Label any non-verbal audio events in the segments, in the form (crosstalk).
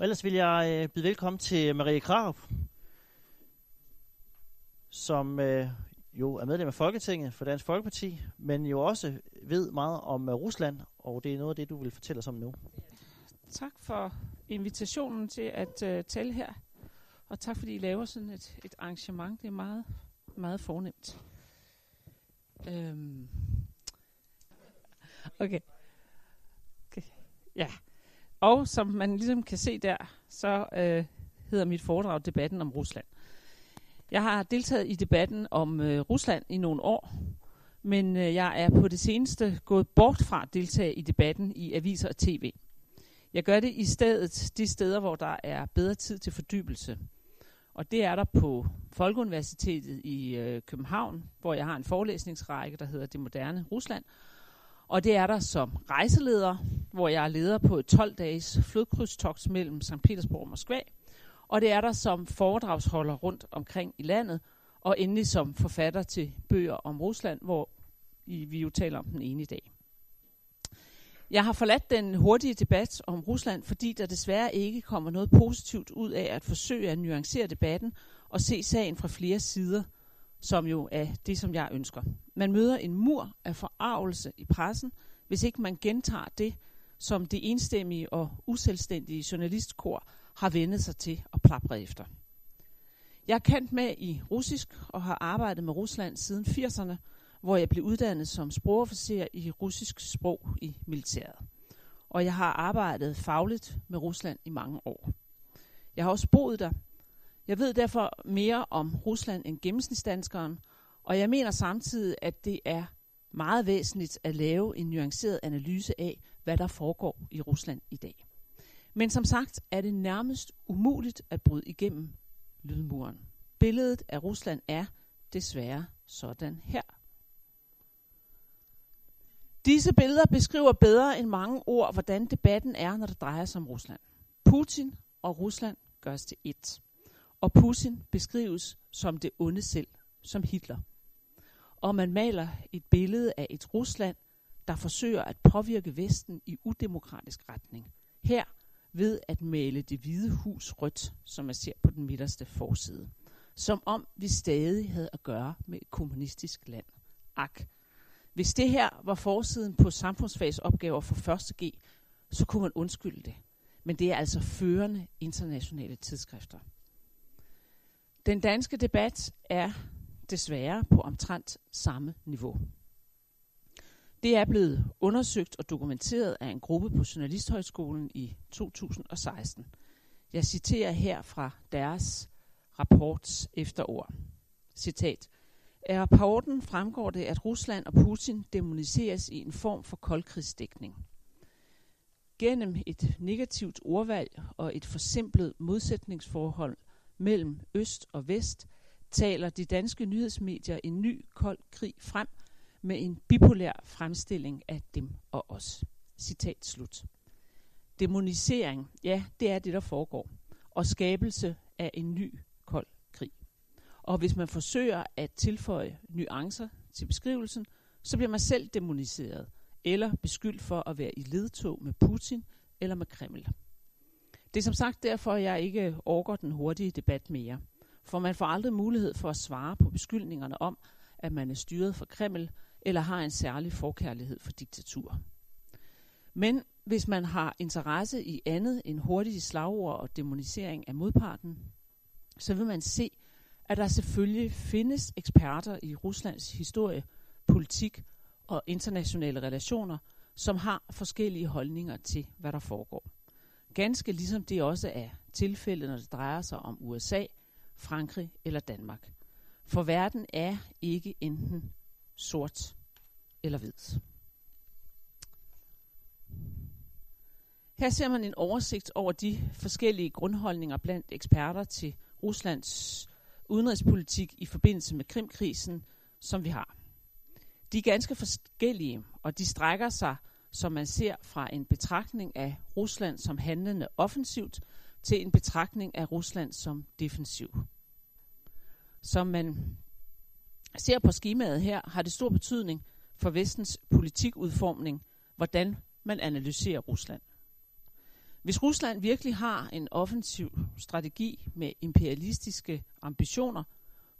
Og ellers vil jeg øh, byde velkommen til Marie Krav, som øh, jo er medlem af Folketinget for Dansk Folkeparti, men jo også ved meget om uh, Rusland, og det er noget af det, du vil fortælle os om nu. Tak for invitationen til at uh, tale her, og tak fordi I laver sådan et, et arrangement. Det er meget, meget fornemt. Øhm. Okay. okay. Ja. Og som man ligesom kan se der, så øh, hedder mit foredrag Debatten om Rusland. Jeg har deltaget i debatten om øh, Rusland i nogle år, men øh, jeg er på det seneste gået bort fra at deltage i debatten i aviser og tv. Jeg gør det i stedet de steder, hvor der er bedre tid til fordybelse. Og det er der på Folkeuniversitetet i øh, København, hvor jeg har en forelæsningsrække, der hedder Det Moderne Rusland. Og det er der som rejseleder, hvor jeg er leder på et 12-dages flodkrydstogt mellem St. Petersborg og Moskva. Og det er der som foredragsholder rundt omkring i landet, og endelig som forfatter til bøger om Rusland, hvor vi jo taler om den ene i dag. Jeg har forladt den hurtige debat om Rusland, fordi der desværre ikke kommer noget positivt ud af at forsøge at nuancere debatten og se sagen fra flere sider, som jo er det, som jeg ønsker. Man møder en mur af forarvelse i pressen, hvis ikke man gentager det, som det enstemmige og uselvstændige journalistkor har vendet sig til at plapre efter. Jeg er kendt med i russisk og har arbejdet med Rusland siden 80'erne, hvor jeg blev uddannet som sprogofficer i russisk sprog i militæret. Og jeg har arbejdet fagligt med Rusland i mange år. Jeg har også boet der. Jeg ved derfor mere om Rusland end gennemsnitsdanskeren, og jeg mener samtidig, at det er meget væsentligt at lave en nuanceret analyse af, hvad der foregår i Rusland i dag. Men som sagt er det nærmest umuligt at bryde igennem lydmuren. Billedet af Rusland er desværre sådan her. Disse billeder beskriver bedre end mange ord, hvordan debatten er, når det drejer sig om Rusland. Putin og Rusland gøres til ét. Og Putin beskrives som det onde selv, som Hitler. Og man maler et billede af et Rusland, der forsøger at påvirke Vesten i udemokratisk retning. Her ved at male det hvide hus rødt, som man ser på den midterste forside. Som om vi stadig havde at gøre med et kommunistisk land. Ak. Hvis det her var forsiden på samfundsfagsopgaver for 1. G, så kunne man undskylde det. Men det er altså førende internationale tidsskrifter. Den danske debat er desværre på omtrent samme niveau. Det er blevet undersøgt og dokumenteret af en gruppe på Journalisthøjskolen i 2016. Jeg citerer her fra deres rapports efterord. Citat. Af rapporten fremgår det, at Rusland og Putin demoniseres i en form for koldkrigsdækning. Gennem et negativt ordvalg og et forsimplet modsætningsforhold mellem øst og vest, taler de danske nyhedsmedier en ny kold krig frem – med en bipolær fremstilling af dem og os. Citat slut. Demonisering, ja, det er det, der foregår. Og skabelse af en ny kold krig. Og hvis man forsøger at tilføje nuancer til beskrivelsen, så bliver man selv demoniseret, eller beskyldt for at være i ledtog med Putin eller med Kreml. Det er som sagt derfor, at jeg ikke overgår den hurtige debat mere. For man får aldrig mulighed for at svare på beskyldningerne om, at man er styret for Kreml, eller har en særlig forkærlighed for diktatur. Men hvis man har interesse i andet end hurtige slagord og demonisering af modparten, så vil man se, at der selvfølgelig findes eksperter i Ruslands historie, politik og internationale relationer, som har forskellige holdninger til, hvad der foregår. Ganske ligesom det også er tilfældet, når det drejer sig om USA, Frankrig eller Danmark. For verden er ikke enten sort eller hvid. Her ser man en oversigt over de forskellige grundholdninger blandt eksperter til Ruslands udenrigspolitik i forbindelse med Krimkrisen, som vi har. De er ganske forskellige, og de strækker sig, som man ser, fra en betragtning af Rusland som handlende offensivt til en betragtning af Rusland som defensiv. Som man ser på skemaet her, har det stor betydning for vestens politikudformning, hvordan man analyserer Rusland. Hvis Rusland virkelig har en offensiv strategi med imperialistiske ambitioner,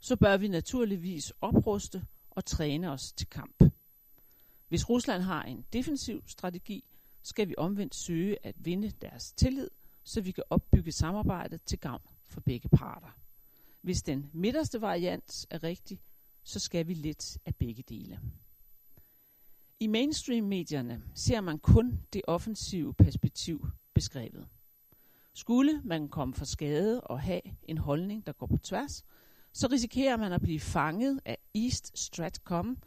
så bør vi naturligvis opruste og træne os til kamp. Hvis Rusland har en defensiv strategi, skal vi omvendt søge at vinde deres tillid, så vi kan opbygge samarbejdet til gavn for begge parter. Hvis den midterste variant er rigtig, så skal vi lidt af begge dele. I mainstream-medierne ser man kun det offensive perspektiv beskrevet. Skulle man komme for skade og have en holdning, der går på tværs, så risikerer man at blive fanget af East Stratcom,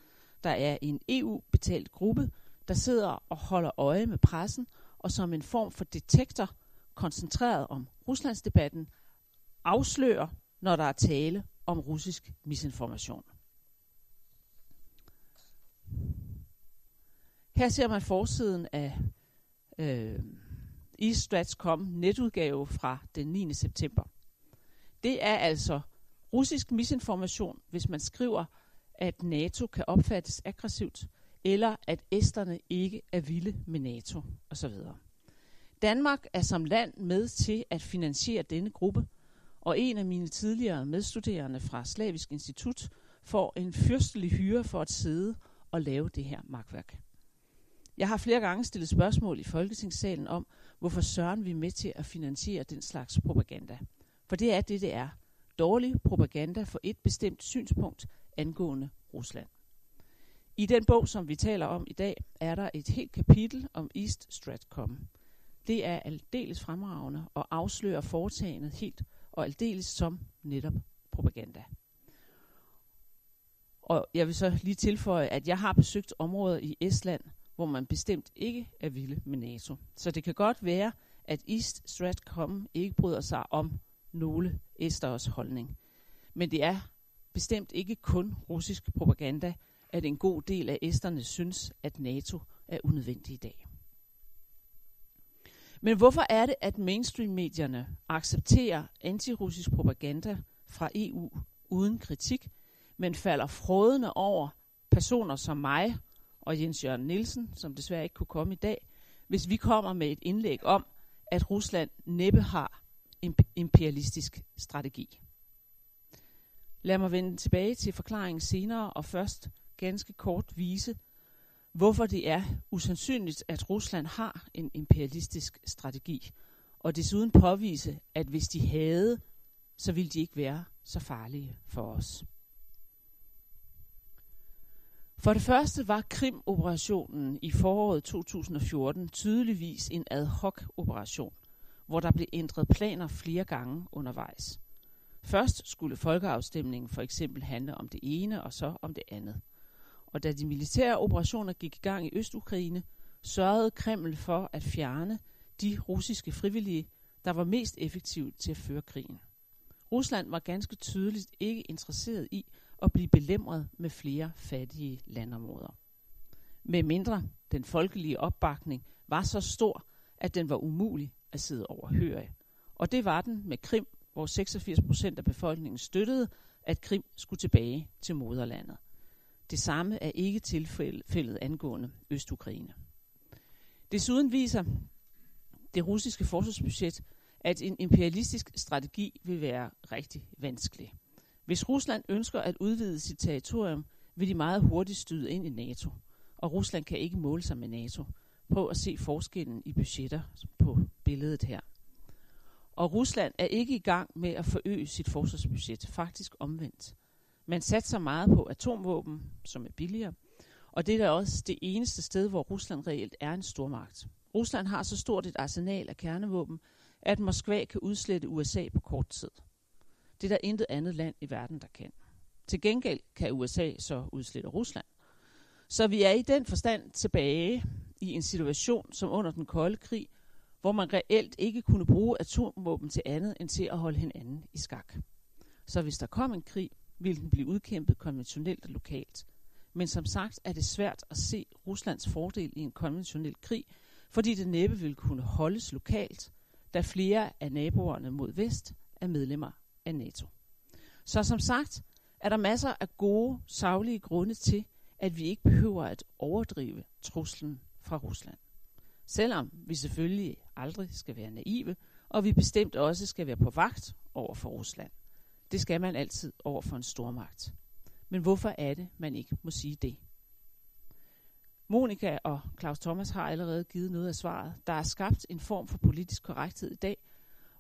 der er en EU-betalt gruppe, der sidder og holder øje med pressen og som en form for detektor koncentreret om Ruslandsdebatten afslører, når der er tale om russisk misinformation. Her ser man forsiden af øh, e Stratcom netudgave fra den 9. september. Det er altså russisk misinformation, hvis man skriver, at NATO kan opfattes aggressivt, eller at æsterne ikke er vilde med NATO osv. Danmark er som land med til at finansiere denne gruppe, og en af mine tidligere medstuderende fra Slavisk Institut får en fyrstelig hyre for at sidde og lave det her magtværk. Jeg har flere gange stillet spørgsmål i Folketingssalen om, hvorfor søren vi er med til at finansiere den slags propaganda. For det er det, det er. Dårlig propaganda for et bestemt synspunkt angående Rusland. I den bog, som vi taler om i dag, er der et helt kapitel om East Stratcom. Det er aldeles fremragende og afslører foretagendet helt og aldeles som netop propaganda. Og jeg vil så lige tilføje, at jeg har besøgt områder i Estland, hvor man bestemt ikke er vilde med NATO. Så det kan godt være, at East Stratcom ikke bryder sig om nogle Esters holdning. Men det er bestemt ikke kun russisk propaganda, at en god del af esterne synes, at NATO er unødvendig i dag. Men hvorfor er det, at mainstream-medierne accepterer antirussisk propaganda fra EU uden kritik, men falder frådende over personer som mig og Jens Jørgen Nielsen, som desværre ikke kunne komme i dag, hvis vi kommer med et indlæg om, at Rusland næppe har en imperialistisk strategi. Lad mig vende tilbage til forklaringen senere og først ganske kort vise, hvorfor det er usandsynligt, at Rusland har en imperialistisk strategi, og desuden påvise, at hvis de havde, så ville de ikke være så farlige for os. For det første var Krim-operationen i foråret 2014 tydeligvis en ad hoc operation, hvor der blev ændret planer flere gange undervejs. Først skulle folkeafstemningen for eksempel handle om det ene og så om det andet. Og da de militære operationer gik i gang i Østukraine, sørgede Kreml for at fjerne de russiske frivillige, der var mest effektive til at føre krigen. Rusland var ganske tydeligt ikke interesseret i at blive belemret med flere fattige landområder. Med mindre den folkelige opbakning var så stor, at den var umulig at sidde overhøre. Og det var den med Krim, hvor 86 procent af befolkningen støttede, at Krim skulle tilbage til moderlandet. Det samme er ikke tilfældet angående Østukraine. Desuden viser det russiske forsvarsbudget, at en imperialistisk strategi vil være rigtig vanskelig. Hvis Rusland ønsker at udvide sit territorium, vil de meget hurtigt støde ind i NATO. Og Rusland kan ikke måle sig med NATO. Prøv at se forskellen i budgetter på billedet her. Og Rusland er ikke i gang med at forøge sit forsvarsbudget, faktisk omvendt. Man satser meget på atomvåben, som er billigere, og det er også det eneste sted, hvor Rusland reelt er en stormagt. Rusland har så stort et arsenal af kernevåben, at Moskva kan udslette USA på kort tid. Det er der intet andet land i verden, der kan. Til gengæld kan USA så udslette Rusland. Så vi er i den forstand tilbage i en situation som under den kolde krig, hvor man reelt ikke kunne bruge atomvåben til andet end til at holde hinanden i skak. Så hvis der kom en krig, ville den blive udkæmpet konventionelt og lokalt. Men som sagt er det svært at se Ruslands fordel i en konventionel krig, fordi det næppe ville kunne holdes lokalt, da flere af naboerne mod vest er medlemmer af NATO. Så som sagt er der masser af gode, savlige grunde til, at vi ikke behøver at overdrive truslen fra Rusland. Selvom vi selvfølgelig aldrig skal være naive, og vi bestemt også skal være på vagt over for Rusland. Det skal man altid over for en stormagt. Men hvorfor er det, man ikke må sige det? Monika og Claus Thomas har allerede givet noget af svaret. Der er skabt en form for politisk korrekthed i dag,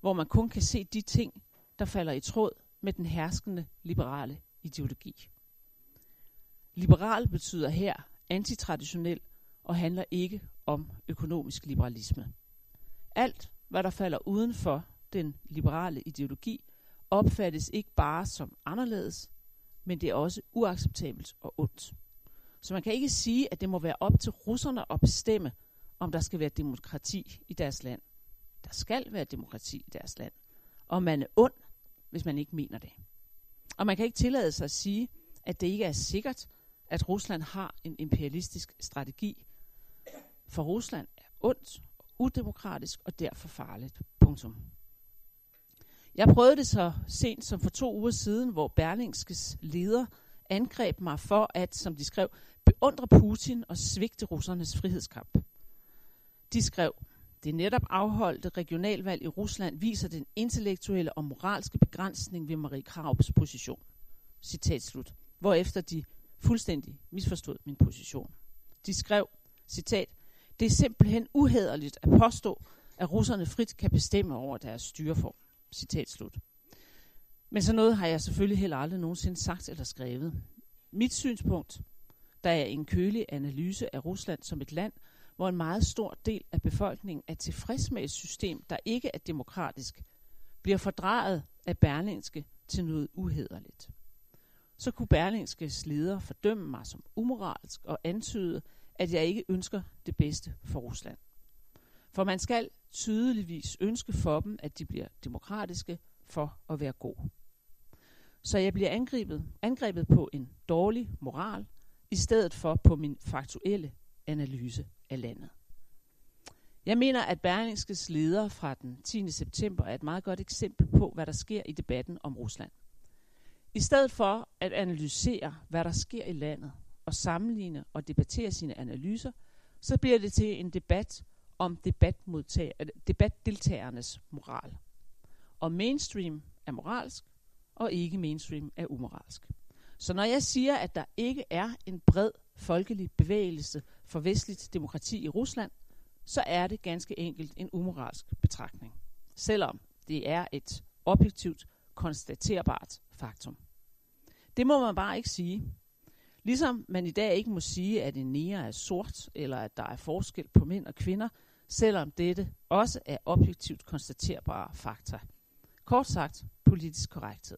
hvor man kun kan se de ting, der falder i tråd med den herskende liberale ideologi. Liberal betyder her antitraditionel og handler ikke om økonomisk liberalisme. Alt, hvad der falder uden for den liberale ideologi, opfattes ikke bare som anderledes, men det er også uacceptabelt og ondt. Så man kan ikke sige, at det må være op til russerne at bestemme, om der skal være demokrati i deres land. Der skal være demokrati i deres land. Og man er ond, hvis man ikke mener det. Og man kan ikke tillade sig at sige, at det ikke er sikkert, at Rusland har en imperialistisk strategi. For Rusland er ondt, udemokratisk og derfor farligt. Punktum. Jeg prøvede det så sent som for to uger siden, hvor Berlingskes leder angreb mig for at, som de skrev, beundre Putin og svigte russernes frihedskamp. De skrev, det netop afholdte regionalvalg i Rusland viser den intellektuelle og moralske begrænsning ved Marie Kraups position. Citat slut. Hvorefter de fuldstændig misforstod min position. De skrev, citat, det er simpelthen uhederligt at påstå, at russerne frit kan bestemme over deres styreform. Citat slut. Men så noget har jeg selvfølgelig heller aldrig nogensinde sagt eller skrevet. Mit synspunkt, der er en kølig analyse af Rusland som et land, hvor en meget stor del af befolkningen er tilfreds med et system, der ikke er demokratisk, bliver fordrejet af Berlingske til noget uhederligt. Så kunne Berlingskes leder fordømme mig som umoralsk og antyde, at jeg ikke ønsker det bedste for Rusland. For man skal tydeligvis ønske for dem, at de bliver demokratiske for at være god. Så jeg bliver angrebet, angrebet på en dårlig moral, i stedet for på min faktuelle analyse af landet. Jeg mener, at Berlingskes leder fra den 10. september er et meget godt eksempel på, hvad der sker i debatten om Rusland. I stedet for at analysere, hvad der sker i landet, og sammenligne og debattere sine analyser, så bliver det til en debat om øh, debatdeltagernes moral. Og mainstream er moralsk, og ikke mainstream er umoralsk. Så når jeg siger, at der ikke er en bred folkelig bevægelse for vestligt demokrati i Rusland, så er det ganske enkelt en umoralsk betragtning. Selvom det er et objektivt, konstaterbart faktum. Det må man bare ikke sige. Ligesom man i dag ikke må sige, at en nære er sort, eller at der er forskel på mænd og kvinder, selvom dette også er objektivt konstaterbare fakta. Kort sagt, politisk korrekthed.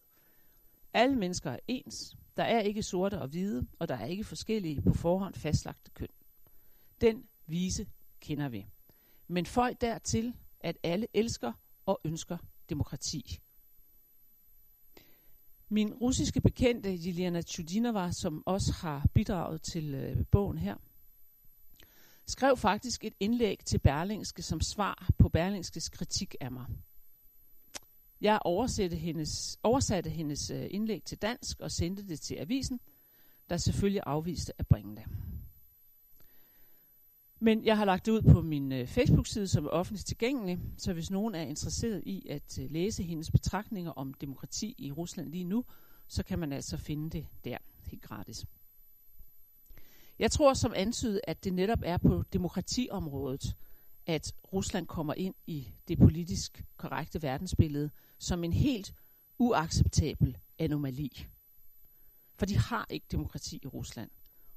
Alle mennesker er ens. Der er ikke sorte og hvide, og der er ikke forskellige på forhånd fastlagte køn. Den vise kender vi. Men folk dertil, at alle elsker og ønsker demokrati. Min russiske bekendte, Jelena Chudinova, som også har bidraget til øh, bogen her, skrev faktisk et indlæg til Berlingske som svar på Berlingskes kritik af mig. Jeg oversatte hendes, oversatte hendes øh, indlæg til dansk og sendte det til avisen, der selvfølgelig afviste at bringe det. Men jeg har lagt det ud på min øh, Facebook-side, som er offentligt tilgængelig, så hvis nogen er interesseret i at øh, læse hendes betragtninger om demokrati i Rusland lige nu, så kan man altså finde det der helt gratis. Jeg tror som antydet, at det netop er på demokratiområdet, at Rusland kommer ind i det politisk korrekte verdensbillede som en helt uacceptabel anomali. For de har ikke demokrati i Rusland,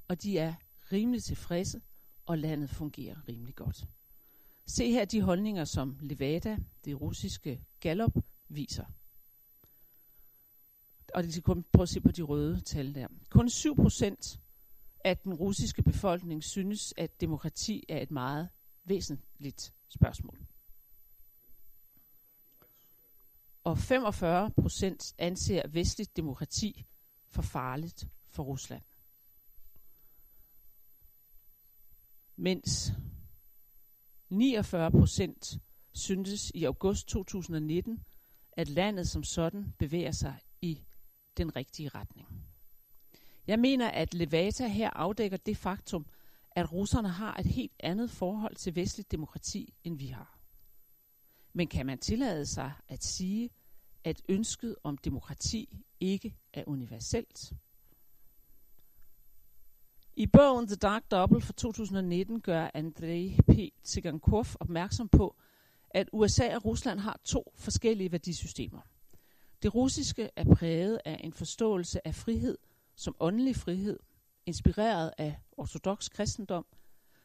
og de er rimelig tilfredse, og landet fungerer rimelig godt. Se her de holdninger, som Levada, det russiske Gallup, viser. Og det skal kun prøve at se på de røde tal der. Kun 7 procent at den russiske befolkning synes, at demokrati er et meget væsentligt spørgsmål. Og 45 procent anser vestligt demokrati for farligt for Rusland. Mens 49 procent syntes i august 2019, at landet som sådan bevæger sig i den rigtige retning. Jeg mener, at Levata her afdækker det faktum, at russerne har et helt andet forhold til vestligt demokrati, end vi har. Men kan man tillade sig at sige, at ønsket om demokrati ikke er universelt? I bogen The Dark Double fra 2019 gør Andrei P. Tsigankov opmærksom på, at USA og Rusland har to forskellige værdisystemer. Det russiske er præget af en forståelse af frihed som åndelig frihed, inspireret af ortodox kristendom,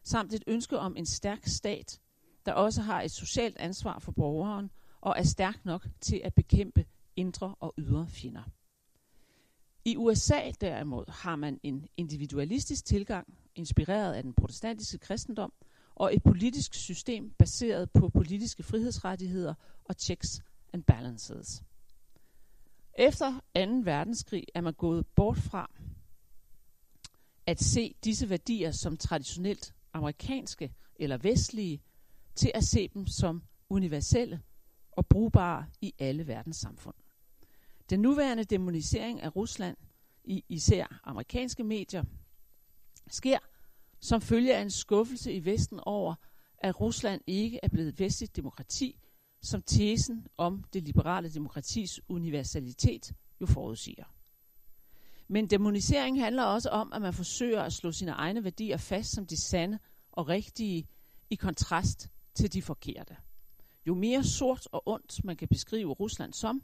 samt et ønske om en stærk stat, der også har et socialt ansvar for borgeren og er stærk nok til at bekæmpe indre og ydre fjender. I USA derimod har man en individualistisk tilgang, inspireret af den protestantiske kristendom, og et politisk system baseret på politiske frihedsrettigheder og checks and balances. Efter 2. verdenskrig er man gået bort fra at se disse værdier som traditionelt amerikanske eller vestlige, til at se dem som universelle og brugbare i alle verdens samfund. Den nuværende demonisering af Rusland i især amerikanske medier sker som følge af en skuffelse i Vesten over, at Rusland ikke er blevet vestligt demokrati, som tesen om det liberale demokratis universalitet jo forudsiger. Men demonisering handler også om, at man forsøger at slå sine egne værdier fast som de sande og rigtige i kontrast til de forkerte. Jo mere sort og ondt man kan beskrive Rusland som,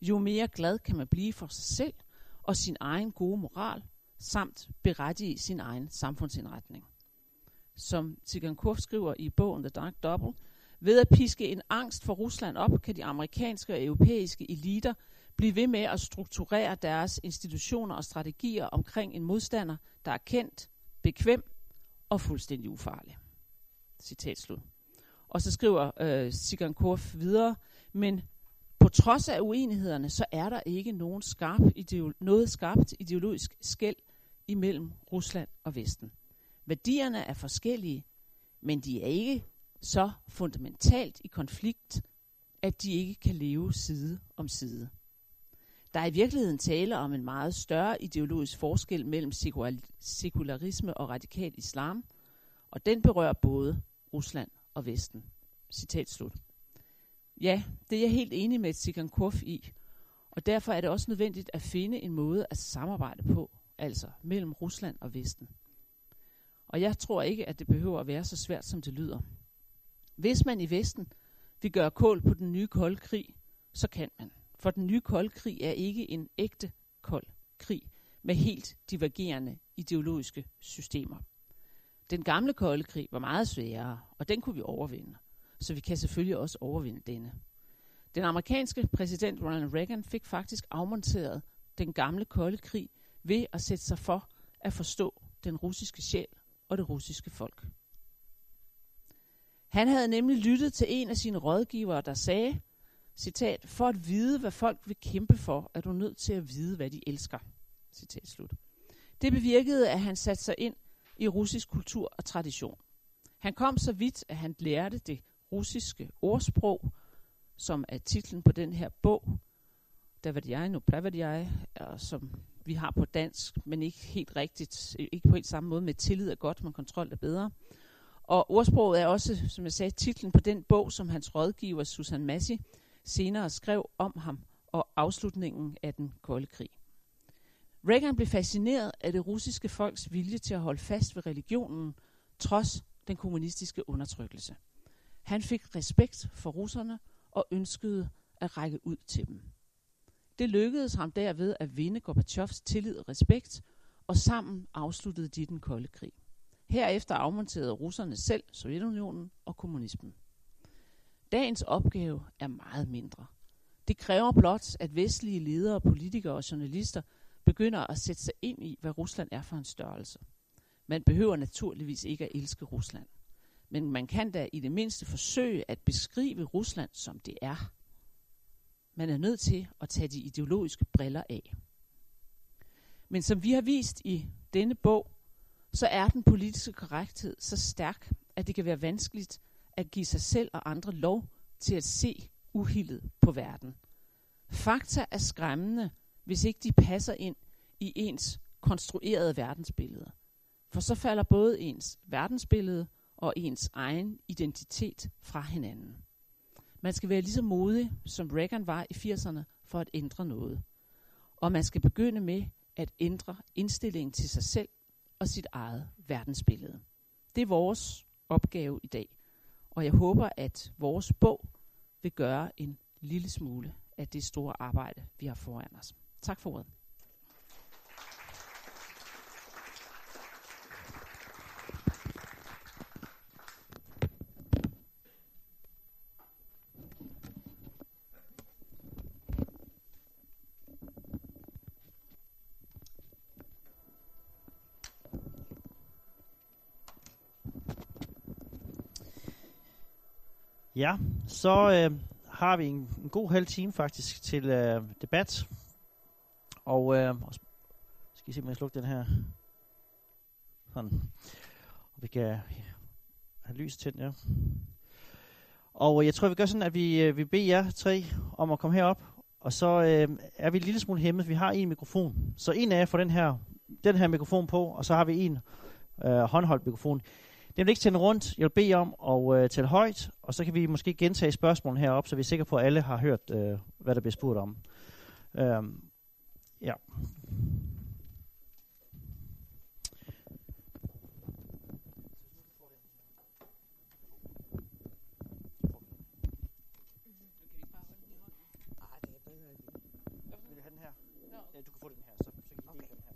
jo mere glad kan man blive for sig selv og sin egen gode moral, samt berettige sin egen samfundsindretning. Som Tigankov skriver i bogen The Dark Double, ved at piske en angst for Rusland op, kan de amerikanske og europæiske eliter blive ved med at strukturere deres institutioner og strategier omkring en modstander, der er kendt, bekvem og fuldstændig ufarlig. Citat slut. Og så skriver øh, Sigankov videre, men på trods af uenighederne, så er der ikke nogen skarp noget skarpt ideologisk skæld imellem Rusland og Vesten. Værdierne er forskellige, men de er ikke så fundamentalt i konflikt, at de ikke kan leve side om side. Der er i virkeligheden tale om en meget større ideologisk forskel mellem sekularisme og radikal islam, og den berører både Rusland og Vesten. Citat slut. Ja, det er jeg helt enig med Tsigankov i, og derfor er det også nødvendigt at finde en måde at samarbejde på, altså mellem Rusland og Vesten. Og jeg tror ikke, at det behøver at være så svært, som det lyder. Hvis man i Vesten vil gøre kål på den nye kolde krig, så kan man. For den nye kolde krig er ikke en ægte kold krig med helt divergerende ideologiske systemer. Den gamle kolde krig var meget sværere, og den kunne vi overvinde. Så vi kan selvfølgelig også overvinde denne. Den amerikanske præsident Ronald Reagan fik faktisk afmonteret den gamle kolde krig ved at sætte sig for at forstå den russiske sjæl og det russiske folk. Han havde nemlig lyttet til en af sine rådgivere, der sagde, citat, for at vide, hvad folk vil kæmpe for, er du nødt til at vide, hvad de elsker. Citat slut. Det bevirkede, at han satte sig ind i russisk kultur og tradition. Han kom så vidt, at han lærte det russiske ordsprog, som er titlen på den her bog, der var jeg nu jeg, som vi har på dansk, men ikke helt rigtigt, ikke på helt samme måde med tillid er godt, men kontrol er bedre. Og ordsproget er også, som jeg sagde, titlen på den bog, som hans rådgiver Susan Massi senere skrev om ham og afslutningen af den kolde krig. Reagan blev fascineret af det russiske folks vilje til at holde fast ved religionen, trods den kommunistiske undertrykkelse. Han fik respekt for russerne og ønskede at række ud til dem. Det lykkedes ham derved at vinde Gorbachevs tillid og respekt, og sammen afsluttede de den kolde krig. Herefter afmonterede russerne selv Sovjetunionen og kommunismen. Dagens opgave er meget mindre. Det kræver blot, at vestlige ledere, politikere og journalister begynder at sætte sig ind i, hvad Rusland er for en størrelse. Man behøver naturligvis ikke at elske Rusland. Men man kan da i det mindste forsøge at beskrive Rusland, som det er. Man er nødt til at tage de ideologiske briller af. Men som vi har vist i denne bog, så er den politiske korrekthed så stærk, at det kan være vanskeligt at give sig selv og andre lov til at se uhildet på verden. Fakta er skræmmende, hvis ikke de passer ind i ens konstruerede verdensbillede. For så falder både ens verdensbillede og ens egen identitet fra hinanden. Man skal være lige så modig, som Reagan var i 80'erne, for at ændre noget. Og man skal begynde med at ændre indstillingen til sig selv og sit eget verdensbillede. Det er vores opgave i dag. Og jeg håber, at vores bog vil gøre en lille smule af det store arbejde, vi har foran os. Tak for ordet. Ja, så øh, har vi en, en god halv time faktisk til øh, debat. Og øh, skal I se, om jeg den her. Sådan. Og vi kan have lys tændt, ja. Og øh, jeg tror, vi gør sådan, at vi, øh, vi beder jer tre om at komme herop. Og så øh, er vi en lille smule hæmmet. Vi har en mikrofon. Så en af jer får den her, den her mikrofon på, og så har vi en øh, håndholdt mikrofon. Jeg vil ikke tænde rundt. Jeg vil bede om at øh, tælle højt, og så kan vi måske gentage spørgsmålene heroppe, så vi er sikre på, at alle har hørt, øh, hvad der bliver spurgt om. Øhm, ja. Vil du have den her? Ja, du kan få den her, så, så kan vi dele den her.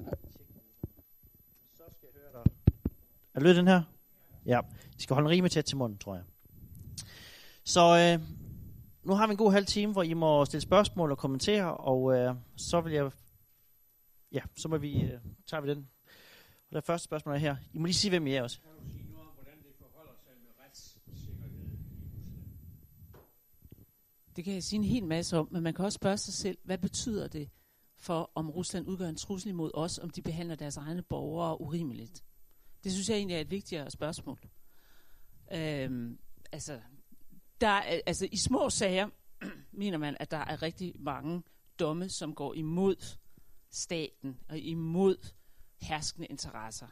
med ting. Så skal jeg høre dig. Er det den her? Ja. I skal holde en rimelig tæt til munden, tror jeg. Så øh, nu har vi en god halv time, hvor I må stille spørgsmål og kommentere, og øh, så vil jeg... Ja, så må vi... Øh, tager vi den. Og det første spørgsmål er her. I må lige sige, hvem I er også. Kan du? Det kan jeg sige en hel masse om, men man kan også spørge sig selv, hvad betyder det for, om Rusland udgør en trussel imod os, om de behandler deres egne borgere urimeligt? Det synes jeg egentlig er et vigtigere spørgsmål. Øhm, altså, der er, altså, i små sager (clears throat) mener man, at der er rigtig mange domme, som går imod staten og imod herskende interesser.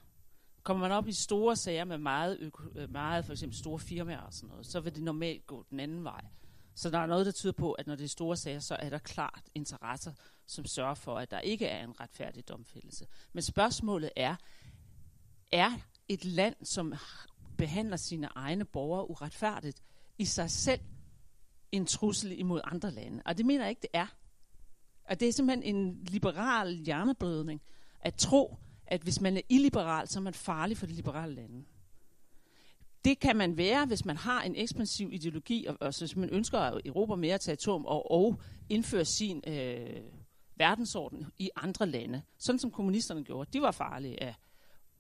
Kommer man op i store sager med meget, øko, øh, meget for eksempel store firmaer og sådan noget, så vil det normalt gå den anden vej. Så der er noget, der tyder på, at når det er store sager, så er der klart interesser, som sørger for, at der ikke er en retfærdig domfældelse. Men spørgsmålet er, er et land, som behandler sine egne borgere uretfærdigt, i sig selv en trussel imod andre lande? Og det mener jeg ikke, det er. Og det er simpelthen en liberal hjerneblødning at tro, at hvis man er illiberal, så er man farlig for de liberale lande. Det kan man være, hvis man har en ekspansiv ideologi, og, og hvis man ønsker at Europa mere territorium og, og indføre sin øh, verdensorden i andre lande. Sådan som kommunisterne gjorde. De var farlige af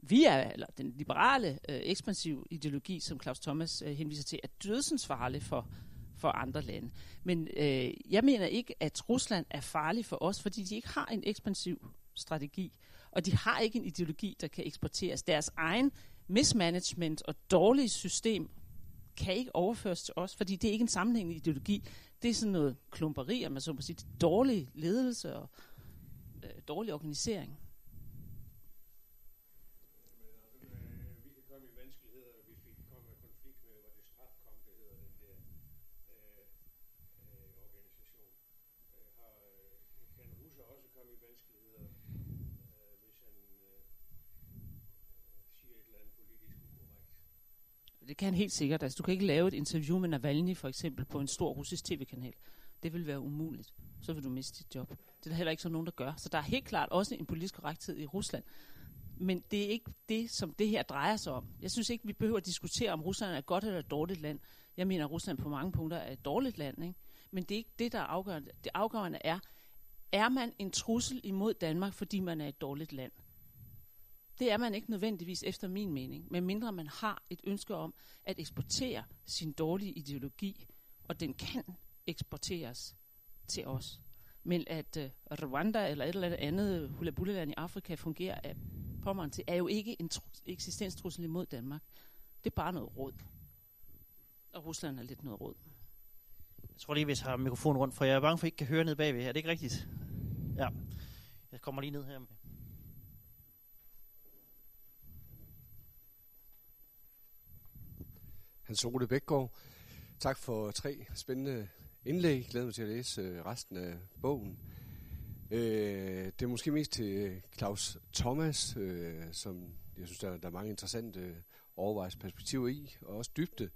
vi er, eller den liberale øh, ekspansive ideologi, som Claus Thomas øh, henviser til, er dødsens farlig for, for andre lande. Men øh, jeg mener ikke, at Rusland er farlig for os, fordi de ikke har en ekspansiv strategi, og de har ikke en ideologi, der kan eksporteres. Deres egen mismanagement og dårlige system kan ikke overføres til os, fordi det er ikke en sammenhængende ideologi. Det er sådan noget klumperi, om man så må sige, dårlig ledelse og øh, dårlig organisering. Men altså, øh, vi kan komme i vanskeligheder, hvis vi kan komme i konflikt med, hvad det strafkom, det hedder den der øh, øh, organisation. Øh, har, øh, kan russer også komme i vanskeligheder, øh, hvis han øh, øh, siger et eller andet politisk ukorrekt? Det kan han helt sikkert. Altså, du kan ikke lave et interview med Navalny for eksempel på en stor russisk tv-kanal. Det vil være umuligt. Så vil du miste dit job. Det er der heller ikke så nogen, der gør. Så der er helt klart også en politisk korrekthed i Rusland. Men det er ikke det, som det her drejer sig om. Jeg synes ikke, vi behøver at diskutere, om Rusland er et godt eller et dårligt land. Jeg mener, at Rusland på mange punkter er et dårligt land. Ikke? Men det er ikke det, der er afgørende. Det afgørende er, er man en trussel imod Danmark, fordi man er et dårligt land? Det er man ikke nødvendigvis efter min mening, medmindre man har et ønske om at eksportere sin dårlige ideologi, og den kan eksporteres til os. Men at øh, Rwanda eller et eller andet hulabuleland i Afrika fungerer af pommeren til, er jo ikke en tru- eksistenstrussel imod Danmark. Det er bare noget råd. Og Rusland er lidt noget råd. Jeg tror lige, hvis jeg har mikrofonen rundt, for jeg er bange for, at I ikke kan høre ned bagved. Er det ikke rigtigt? Ja. Jeg kommer lige ned her med. Hans Ole Bækgaard. Tak for tre spændende indlæg. Glæder mig til at læse øh, resten af bogen. Øh, det er måske mest til Claus Thomas, øh, som jeg synes, der, der er mange interessante øh, overvejelsesperspektiver i, og også dybde.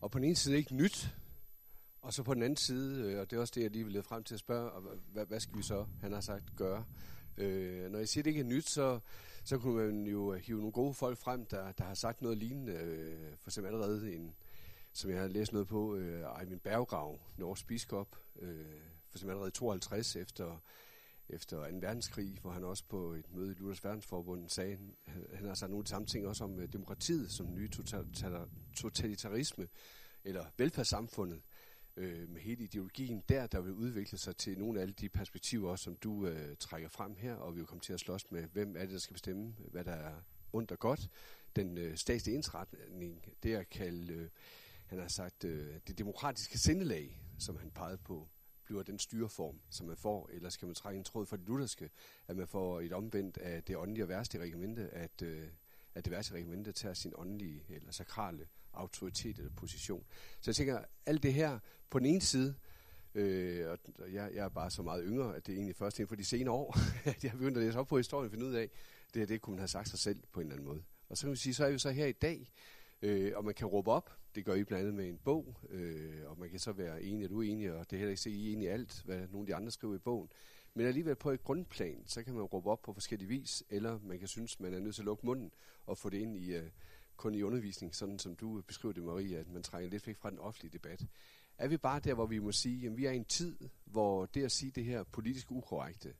Og på den ene side ikke nyt, og så på den anden side, øh, og det er også det, jeg lige vil lede frem til at spørge, hvad, hvad skal vi så, han har sagt, gøre? Øh, når jeg siger, at det ikke er nyt, så, så kunne man jo hive nogle gode folk frem, der, der har sagt noget lignende. Øh, for eksempel allerede en, som jeg har læst noget på, øh, Eivind Berggrav, norsk biskop, øh, for eksempel allerede 52 efter, efter 2. verdenskrig, hvor han også på et møde i Luthers Verdensforbund sagde, han, han har sagt nogle af de samme ting også om øh, demokratiet som nye totalitarisme, eller velfærdssamfundet øh, med hele ideologien der, der vil udvikle sig til nogle af alle de perspektiver, også, som du øh, trækker frem her, og vi vil komme til at slås med, hvem er det, der skal bestemme, hvad der er ondt og godt. Den øh, statslige indretning, det at kalde, øh, han har sagt, øh, det demokratiske sindelag, som han pegede på, bliver den styreform, som man får, eller skal man trække en tråd fra det lutherske, at man får et omvendt af det åndelige og værste regimente, at, øh, at det værste regimente tager sin åndelige eller sakrale autoritet eller position. Så jeg tænker, alt det her på den ene side, øh, og jeg, jeg er bare så meget yngre, at det er egentlig først inden for de senere år, (laughs) at jeg har begyndt at læse op på historien og finde ud af, det her, det kunne man have sagt sig selv på en eller anden måde. Og så kan vi sige, så er vi så her i dag, øh, og man kan råbe op, det gør I blandt andet med en bog, øh, og man kan så være enig eller uenig, og det er heller ikke se, I er enige i alt, hvad nogle af de andre skriver i bogen. Men alligevel på et grundplan, så kan man råbe op på forskellige vis, eller man kan synes, man er nødt til at lukke munden og få det ind i, øh, kun i undervisning, sådan som du beskriver det, Marie, at man trænger lidt væk fra den offentlige debat. Er vi bare der, hvor vi må sige, at vi er i en tid, hvor det at sige det her politisk ukorrekte,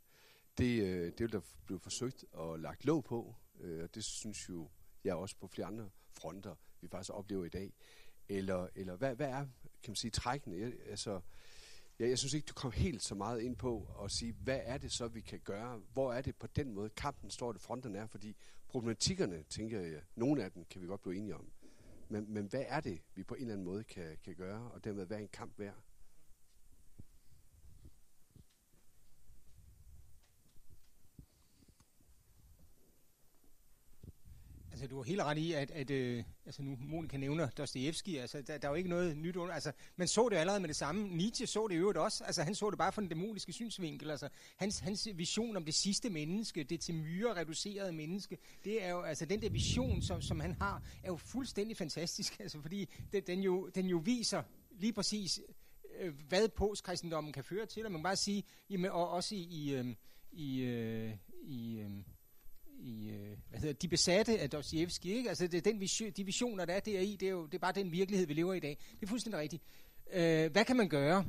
det, øh, det vil der blive forsøgt og lagt låg på, øh, og det synes jo jeg også på flere andre fronter, vi faktisk oplever i dag. Eller, eller hvad, hvad er, kan man sige, trækkende? Jeg, altså, jeg, jeg synes ikke, du kom helt så meget ind på at sige, hvad er det så, vi kan gøre? Hvor er det på den måde, kampen står, det fronten er? Fordi problematikkerne, tænker jeg, nogle af dem kan vi godt blive enige om. Men, men hvad er det, vi på en eller anden måde kan, kan gøre, og dermed være en kamp værd? Altså, du har helt ret i, at, at øh, altså nu Monika nævner Dostoyevsky, altså der, der er jo ikke noget nyt under, altså man så det allerede med det samme, Nietzsche så det i øvrigt også, altså han så det bare fra den dæmoniske synsvinkel, altså hans, hans vision om det sidste menneske, det til myre reducerede menneske, det er jo, altså den der vision, som, som han har, er jo fuldstændig fantastisk, altså fordi det, den, jo, den jo viser lige præcis, øh, hvad postkristendommen kan føre til, og man kan bare sige, jamen, og også i, i, øh, i, øh, i øh, i øh, hvad hedder, de besatte af Dostoyevsky, ikke? Altså det, den vision, de visioner, der er deri, det er jo det er bare den virkelighed, vi lever i i dag. Det er fuldstændig rigtigt. Øh, hvad kan man gøre?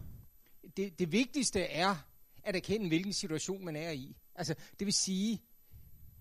Det, det vigtigste er at erkende, hvilken situation man er i. Altså, det vil sige,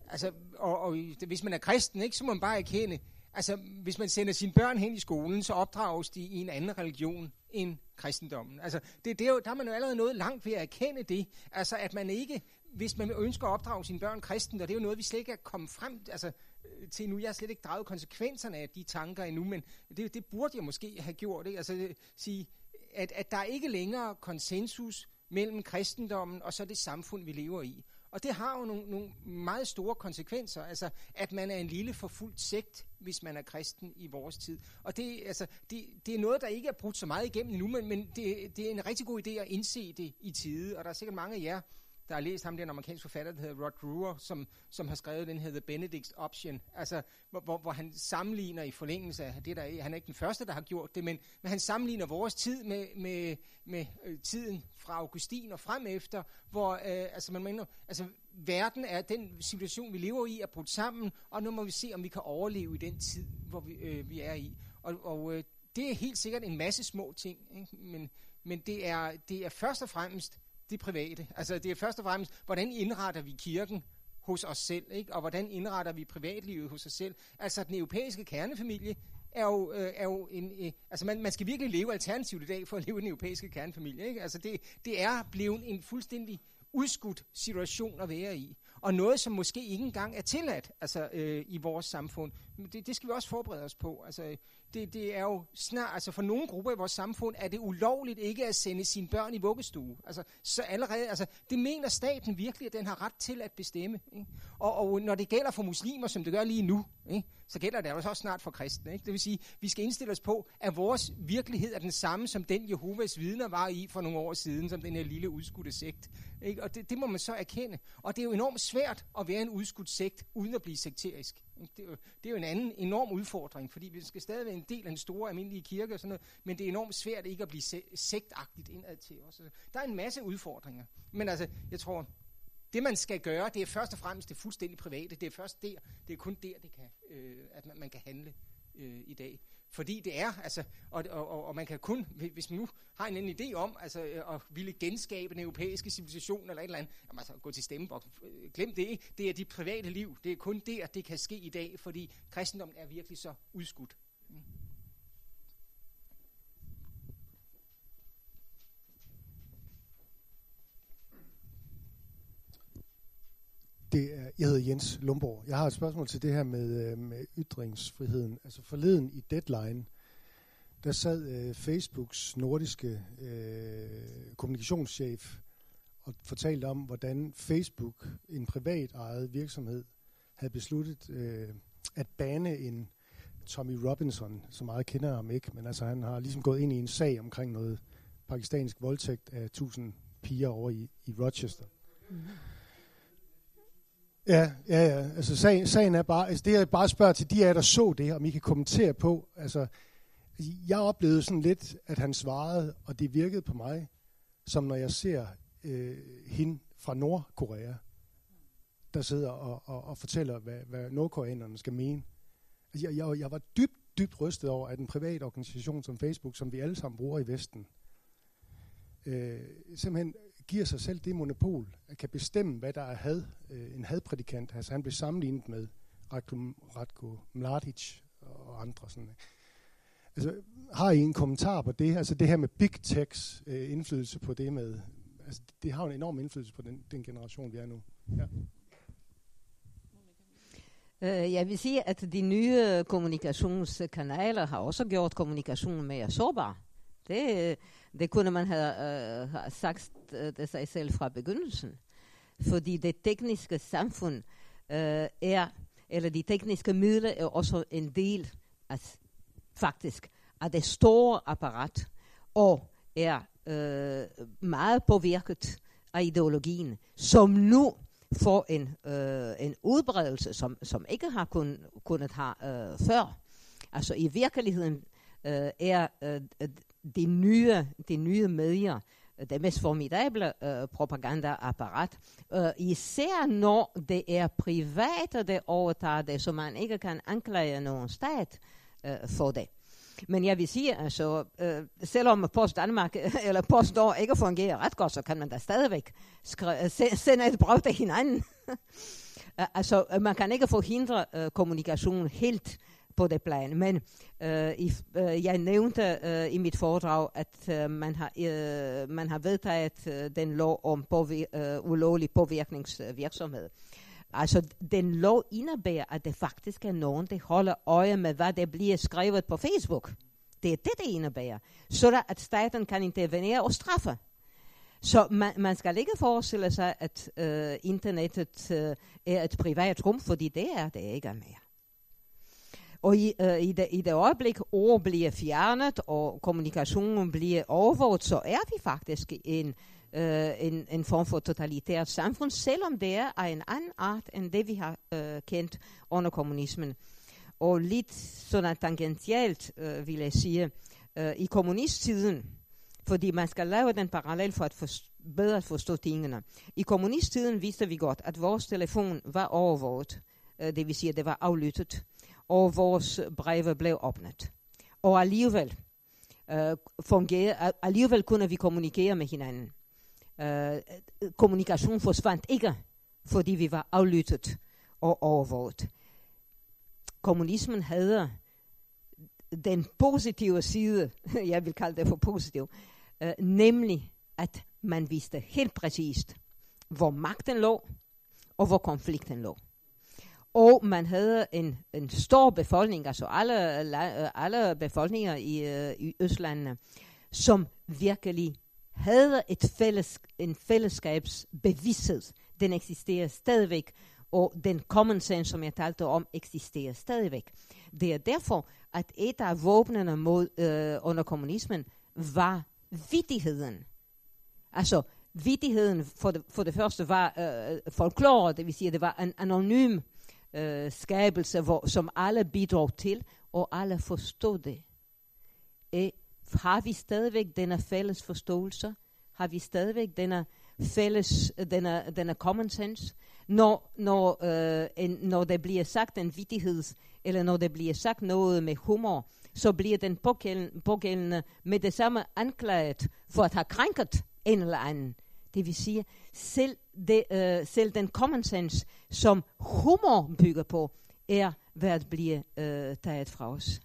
altså, og, og hvis man er kristen, ikke, så må man bare erkende, altså, hvis man sender sine børn hen i skolen, så opdrages de i en anden religion end kristendommen. Altså, det, det er jo, der er man jo allerede noget langt ved at erkende det. Altså, at man ikke hvis man ønsker at opdrage sine børn kristen, og det er jo noget, vi slet ikke er kommet frem altså, øh, til nu. Jeg har slet ikke draget konsekvenserne af de tanker endnu, men det, det burde jeg måske have gjort. Ikke? Altså, det, sige, at, at der er ikke længere konsensus mellem kristendommen og så det samfund, vi lever i. Og det har jo nogle, nogle meget store konsekvenser, altså at man er en lille forfulgt sekt, hvis man er kristen i vores tid. Og det, altså, det, det er noget, der ikke er brudt så meget igennem nu, men, men det, det er en rigtig god idé at indse det i tide, og der er sikkert mange af jer, der har læst ham, den amerikanske forfatter, der hedder Rod Brewer, som, som har skrevet den The Benedict's Option, altså hvor, hvor, hvor han sammenligner i forlængelse af det, der han er ikke den første, der har gjort det, men, men han sammenligner vores tid med, med, med øh, tiden fra Augustin og frem efter, hvor øh, altså man mener, altså verden er, den situation, vi lever i, er brudt sammen, og nu må vi se, om vi kan overleve i den tid, hvor vi, øh, vi er i. Og, og øh, det er helt sikkert en masse små ting, ikke? Men, men det er, det er først og fremmest det private. Altså det er først og fremmest, hvordan indretter vi kirken hos os selv, ikke? og hvordan indretter vi privatlivet hos os selv. Altså den europæiske kernefamilie er jo, øh, er jo en... Øh, altså man, man skal virkelig leve alternativt i dag for at leve i den europæiske kernefamilie. Ikke? Altså det, det er blevet en fuldstændig udskudt situation at være i og noget, som måske ikke engang er tilladt altså, øh, i vores samfund. Det, det skal vi også forberede os på. Altså, det, det er jo snart, altså for nogle grupper i vores samfund, er det ulovligt ikke at sende sine børn i vuggestue. Altså, så allerede, altså, det mener staten virkelig, at den har ret til at bestemme. Ikke? Og, og når det gælder for muslimer, som det gør lige nu, ikke? Så gælder det altså også snart for kristne. Ikke? Det vil sige, vi skal indstille os på, at vores virkelighed er den samme, som den Jehovas vidner var i for nogle år siden, som den her lille udskudte sekt. Ikke? Og det, det må man så erkende. Og det er jo enormt svært at være en udskudt sekt, uden at blive sekterisk. Det er, jo, det er jo en anden enorm udfordring, fordi vi skal stadig være en del af en store almindelige kirke og sådan noget, men det er enormt svært ikke at blive se- sektagtigt indad til os. Altså, der er en masse udfordringer. Men altså, jeg tror, det man skal gøre, det er først og fremmest det fuldstændig private. Det er først der, det er kun der, det kan, øh, at man, man kan handle øh, i dag. Fordi det er, altså, og, og, og man kan kun, hvis man nu har en anden idé om, altså, øh, at ville genskabe den europæiske civilisation eller et eller andet, jamen, altså, gå til stemmebok. Øh, glem det ikke. Det er de private liv. Det er kun der, det kan ske i dag, fordi kristendommen er virkelig så udskudt. Det er, jeg hedder Jens Lomborg. Jeg har et spørgsmål til det her med, øh, med ytringsfriheden. Altså forleden i Deadline, der sad øh, Facebooks nordiske øh, kommunikationschef og fortalte om, hvordan Facebook, en privat ejet virksomhed, havde besluttet øh, at bane en Tommy Robinson, som meget kender ham ikke, men altså han har ligesom gået ind i en sag omkring noget pakistansk voldtægt af tusind piger over i, i Rochester. Mm-hmm. Ja, ja, ja. Altså sagen, sagen er bare, altså det jeg bare spørger til de af jer, der så det, om I kan kommentere på, altså jeg oplevede sådan lidt, at han svarede, og det virkede på mig, som når jeg ser øh, hende fra Nordkorea, der sidder og, og, og fortæller, hvad, hvad nordkoreanerne skal mene. Altså, jeg, jeg, jeg var dybt, dybt rystet over, at en privat organisation som Facebook, som vi alle sammen bruger i Vesten, øh, simpelthen giver sig selv det monopol, at kan bestemme, hvad der er had, øh, en hadprædikant. Altså han blev sammenlignet med Ratko, Ratko Mladic og andre. Sådan. Altså, har I en kommentar på det? Altså det her med big techs øh, indflydelse på det med, altså det har en enorm indflydelse på den, den generation, vi er nu. Ja. Øh, jeg vil sige, at de nye kommunikationskanaler har også gjort kommunikationen mere sårbar. Det, det kunne man have, øh, uh, have sagt øh, det sig selv fra begyndelsen. Fordi det tekniske samfund uh, er, eller de tekniske midler er også en del af, faktisk, af det store apparat, og er uh, meget påvirket af ideologien, som nu får en, øh, en udbredelse, som, som ikke har kun, kunnet have øh, før. Altså i virkeligheden øh, er øh, de, nye, de nye medier det mest formidable øh, propagandaapparat. Øh, især når det er private, der overtager det, så man ikke kan anklage nogen stat øh, for det. Men jeg vil sige, altså, øh, selvom Post Danmark (laughs) eller Post Nord ikke fungerer ret godt, så kan man da stadigvæk sende et brev til hinanden. (laughs) altså, man kan ikke forhindre øh, kommunikation helt på det plan. Men øh, i, øh, jeg nævnte øh, i mit foredrag, at øh, man, har, øh, man har vedtaget øh, den lov om påvir- øh, ulovlig påvirkningsvirksomhed. Altså, den lov indebærer, at det faktisk er nogen, der holder øje med, hvad der bliver skrevet på Facebook. Det er det, det indebærer. Så at staten kan intervenere og straffe. Så man, man skal ikke forestille sig, at øh, internettet øh, er et privat rum, fordi det er det ikke mere. Og i, øh, i, det, i det øjeblik, ord bliver fjernet, og kommunikationen bliver overvåget, så er vi faktisk en øh, en, en form for totalitært samfund, selvom det er af en anden art end det, vi har øh, kendt under kommunismen. Og lidt sådan tangentielt øh, vil jeg sige, øh, i kommunisttiden, fordi man skal lave den parallel for at forstå, bedre at forstå tingene. I kommunisttiden vidste vi godt, at vores telefon var overvåget, øh, det vil sige, at det var aflyttet, og vores breve blev åbnet. Og alligevel, øh, fungerer, alligevel kunne vi kommunikere med hinanden øh, kommunikation forsvandt ikke, fordi vi var aflyttet og overvåget. Kommunismen havde den positive side, (laughs) jeg vil kalde det for positiv, øh, nemlig at man vidste helt præcist, hvor magten lå, og hvor konflikten lå. Og man havde en, en stor befolkning, altså alle, alle befolkninger i, øh, i Østlandene, som virkelig havde et fælles, en fællesskabsbevidsthed. Den eksisterer stadigvæk, og den common sense, som jeg talte om, eksisterer stadigvæk. Det er derfor, at et af våbnene mod, øh, under kommunismen var vidtigheden. Altså, vidtigheden for det, for det første var øh, folklore, det vil sige, at det var en anonym øh, skabelse, hvor, som alle bidrog til, og alle forstod det. E, har vi stadigvæk denne fælles forståelse? Har vi stadigvæk denne fælles, denne, denne common sense? Når, når, øh, en, når det bliver sagt en vittighed, eller når det bliver sagt noget med humor, så bliver den pågældende, pågældende med det samme anklaget for at have krænket en eller anden. Det vil sige, selv, det, øh, selv den common sense, som humor bygger på, er ved at blive øh, taget fra os.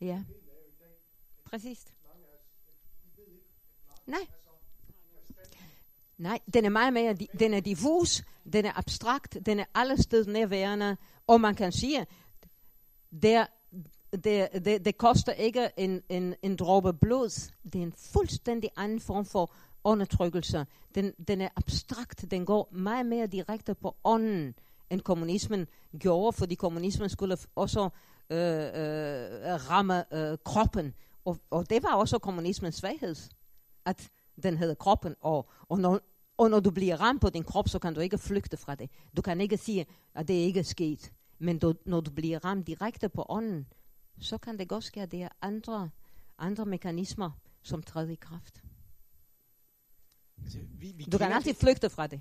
Ja, præcis. Nej. Nej, den er meget mere, den er diffus, den er abstrakt, den er allested nærværende, og man kan sige, der, det, det, det koster ikke en, en, en dråbe blod. Det er en fuldstændig anden form for undertrykkelse. Den, den er abstrakt. Den går meget mere direkte på ånden, end kommunismen gjorde, fordi kommunismen skulle også øh, øh, ramme øh, kroppen. Og, og det var også kommunismens svaghed, at den hedder kroppen. Og, og, når, og når du bliver ramt på din krop, så kan du ikke flygte fra det. Du kan ikke sige, at det ikke er sket. Men du, når du bliver ramt direkte på ånden, så kan det godt ske, at det er andre, andre mekanismer, som træder i kraft. Altså, vi, vi Du kan altid flygte fra det.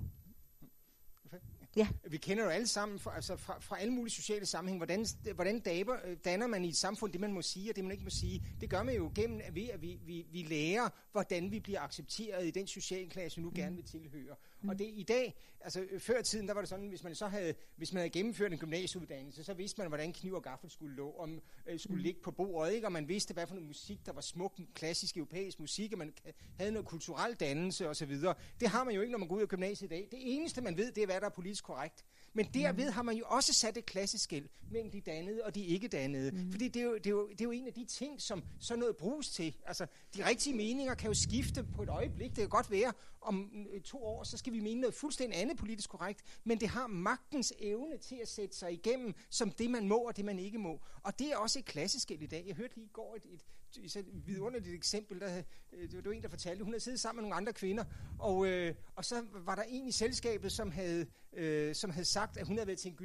Ja. Vi kender jo alle sammen fra, altså fra, fra alle mulige sociale sammenhæng, hvordan, hvordan daber, øh, danner man i et samfund det, man må sige, og det, man ikke må sige. Det gør man jo gennem, at, vi, at vi, vi, vi lærer, hvordan vi bliver accepteret i den sociale klasse, vi nu mm. gerne vil tilhøre. Mm. Og det i dag, altså før i tiden, der var det sådan, hvis man så havde, hvis man havde gennemført en gymnasieuddannelse, så vidste man, hvordan kniv og gaffel skulle, lå, om, øh, skulle mm. ligge på bordet, ikke? og man vidste, hvad for noget musik, der var smuk, klassisk europæisk musik, og man havde noget kulturel dannelse osv. Det har man jo ikke, når man går ud af gymnasiet i dag. Det eneste, man ved, det er, hvad der er politisk korrekt. Men derved har man jo også sat et klasseskæld mellem de dannede og de ikke dannede. Mm. Fordi det er, jo, det, er jo, det er jo en af de ting, som sådan noget bruges til. Altså, de rigtige meninger kan jo skifte på et øjeblik. Det kan godt være, om øh, to år, så skal vi mene noget fuldstændig andet politisk korrekt. Men det har magtens evne til at sætte sig igennem som det, man må og det, man ikke må. Og det er også et klasseskæld i dag. Jeg hørte lige i går et, et, et, et vidunderligt eksempel. Der, øh, det var en, der fortalte, hun havde siddet sammen med nogle andre kvinder, og, øh, og så var der en i selskabet, som havde, øh, som havde sagt, at hun havde været til en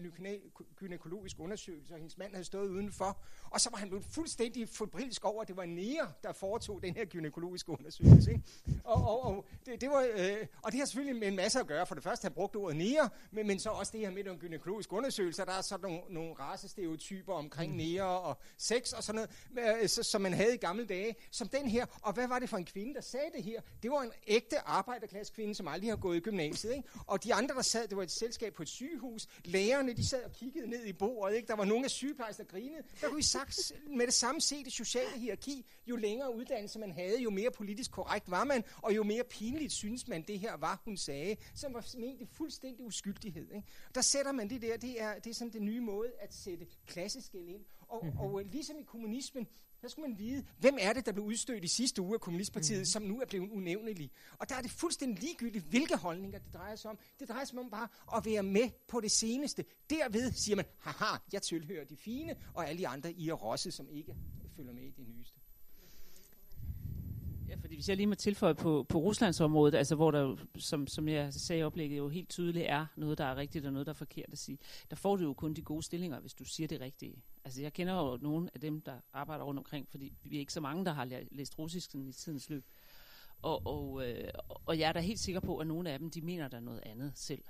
gynækologisk undersøgelse, og hendes mand havde stået udenfor. Og så var han blevet fuldstændig forbrilsk over, at det var Nea, der foretog den her gynækologiske undersøgelse. Ikke? Og, og, og, det, det var, øh, og det har selvfølgelig med en masse at gøre. For det første, han brugte ordet Nea, men, men så også det her med nogle gynækologiske undersøgelser. Der er så nogle, nogle racestereotyper omkring mm. Nea og sex og sådan noget, øh, så, som man havde i gamle dage, som den her. Og hvad var det for en kvinde, der sagde det her? Det var en ægte arbejderklasse kvinde, som aldrig har gået i gymnasiet. Ikke? Og de andre, der sad, det var et selskab på et sygehus. Lægerne, de sad og kiggede ned i bordet. Ikke? Der var nogle af sygeplejersker, der grinede. Der kunne vi sagt med det samme se det sociale hierarki. Jo længere uddannelse man havde, jo mere politisk korrekt var man, og jo mere pinligt synes man, det her var, hun sagde, som var ment fuldstændig uskyldighed. Ikke? Der sætter man det der, det er, det er sådan den nye måde at sætte klasseskæld ind. Og, mm-hmm. og ligesom i kommunismen, der skulle man vide, hvem er det, der blev udstødt i sidste uge af Kommunistpartiet, mm. som nu er blevet unævnelig. Og der er det fuldstændig ligegyldigt, hvilke holdninger det drejer sig om. Det drejer sig om bare at være med på det seneste. Derved siger man, haha, jeg tilhører de fine, og alle de andre I er rosse, som ikke følger med i det nyeste. Ja, fordi hvis jeg lige må tilføje på, på Ruslands område, altså hvor der, som, som jeg sagde i oplægget, jo helt tydeligt er noget, der er rigtigt og noget, der er forkert at sige, der får du jo kun de gode stillinger, hvis du siger det rigtige. Altså jeg kender jo nogle af dem, der arbejder rundt omkring, fordi vi er ikke så mange, der har læst russisk i tidens løb. Og, og, øh, og jeg er da helt sikker på, at nogle af dem, de mener der noget andet selv.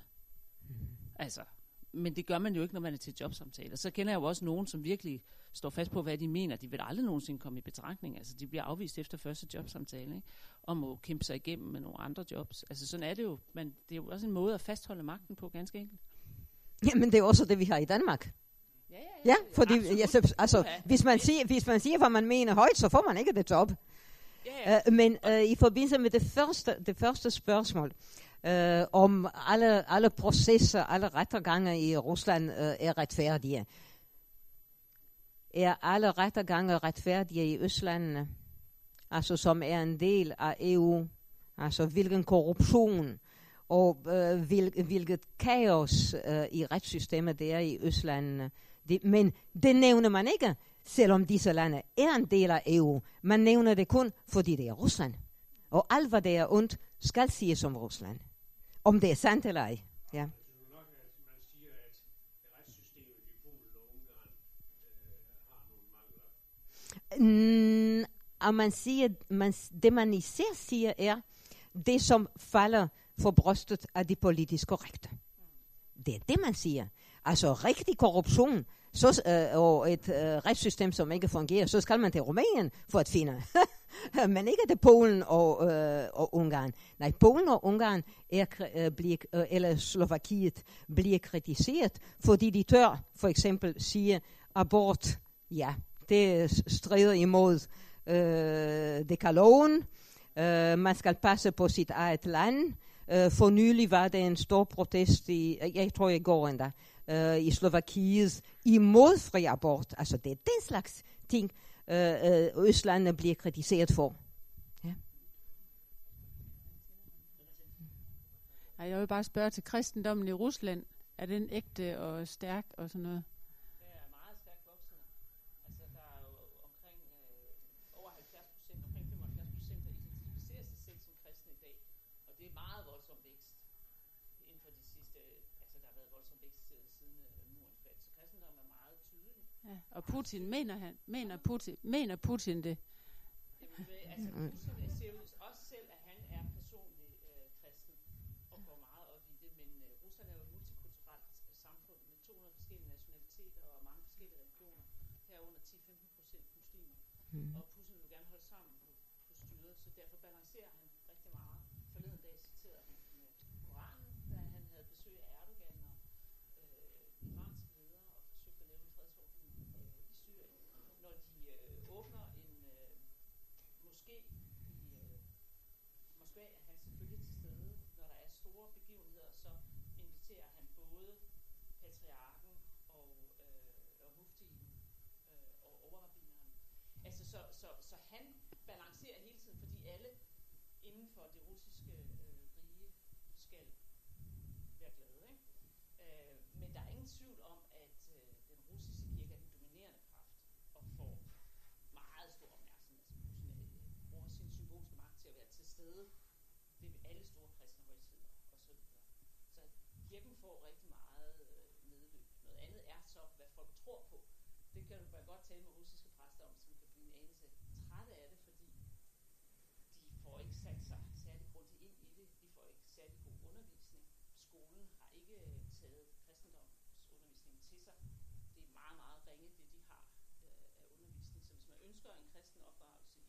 Altså, men det gør man jo ikke, når man er til jobsamtaler. Så kender jeg jo også nogen, som virkelig står fast på, hvad de mener. De vil aldrig nogensinde komme i betragtning. Altså, de bliver afvist efter første jobsamtale, ikke? og må kæmpe sig igennem med nogle andre jobs. Altså, sådan er det jo. Men det er jo også en måde at fastholde magten på, ganske enkelt. Jamen, det er også det, vi har i Danmark. Ja, ja, ja. Ja, fordi ja, så, altså, hvis, man siger, hvis man siger, hvad man mener højt, så får man ikke det job. Ja, ja. Uh, men uh, i forbindelse med det første, det første spørgsmål, øh, om alle, alle processer, alle rettergange i Rusland øh, er retfærdige. Er alle rettergange retfærdige i Østlandene? Altså som er en del af EU? Altså hvilken korruption og øh, hvil, hvilket kaos øh, i retssystemet det er i Østlandene. Det, men det nævner man ikke, selvom disse lande er en del af EU. Man nævner det kun, fordi det er Rusland. Og alt, hvad det er ondt, skal siges om Rusland. Om det er sandt eller ej. Ja. Øh. Mm, og man siger, man, det man især siger er, det som falder for brystet af det politisk korrekte. Det er det, man siger. Altså rigtig korruption så, øh, og et øh, retssystem, som ikke fungerer, så skal man til Rumænien for at finde. (laughs) Men ikke til Polen og, øh, og Ungarn. Nej, Polen og Ungarn er, øh, bliver, øh, eller Slovakiet bliver kritiseret, fordi de tør for eksempel sige abort. Ja, det strider imod øh, dekalogen. Øh, man skal passe på sit eget land. Øh, for nylig var der en stor protest i, jeg tror i går endda, øh, i Slovakiet imod fri abort. Altså det er den slags ting, øh, øh, Østlandene bliver kritiseret for. Ej, jeg vil bare spørge til kristendommen i Rusland. Er den ægte og stærk og sådan noget? Det er meget stærkt vokset. Altså, der er jo omkring øh, over 70 procent, omkring 75 procent, der identificerer sig selv som kristne i dag. Og det er meget voldsom vækst inden for de sidste, altså der har været voldsom vækst øh, siden øh, murens fald. Så kristendommen er meget tydelig. Ja. Og Putin, mener han, mener Putin, mener Putin det? Jamen, det- altså, Putin siger jo også selv, at han er personlig øh, kristen og går meget op i det, men øh, Rusland er jo et multikulturelt øh, samfund med 200 forskellige nationaliteter og mange forskellige religioner, herunder 10-15 procent muslimer. Mm. Og Putin vil gerne holde sammen på, på styret, så derfor balancerer han rigtig meget. Forleden dag citerede han med Koranen, da han havde besøg af Erdogan og øh, iranske ledere og forsøgte at lave en fredsordning øh, i Syrien. Når de øh, åbner en øh, moské i øh, Moskva, er han selvfølgelig til stede. Når der er store begivenheder, så inviterer han både patriarken og, øh, og muftien øh, og overrabineren. Altså, så, så, så han balancerer hele tiden, fordi alle inden for det russiske øh, rige skal være glade. Ikke? Øh, men der er ingen tvivl om, at øh, den russiske kirke er den dominerende kraft og får meget stor opmærksomhed. Altså Putin øh, bruger sin symbolske magt til at være til stede alle store kristne højtider og Så kirken får rigtig meget øh, medløb. Noget andet er så, hvad folk tror på. Det kan du godt tale med russiske præster om, som kan blive en anelse trætte af det, fordi de får ikke sat sig særlig grundigt ind i det. De får ikke særlig god undervisning. Skolen har ikke øh, taget kristendomsundervisningen til sig. Det er meget, meget ringe, det de har øh, af undervisning. Så hvis man ønsker en kristen opdragelse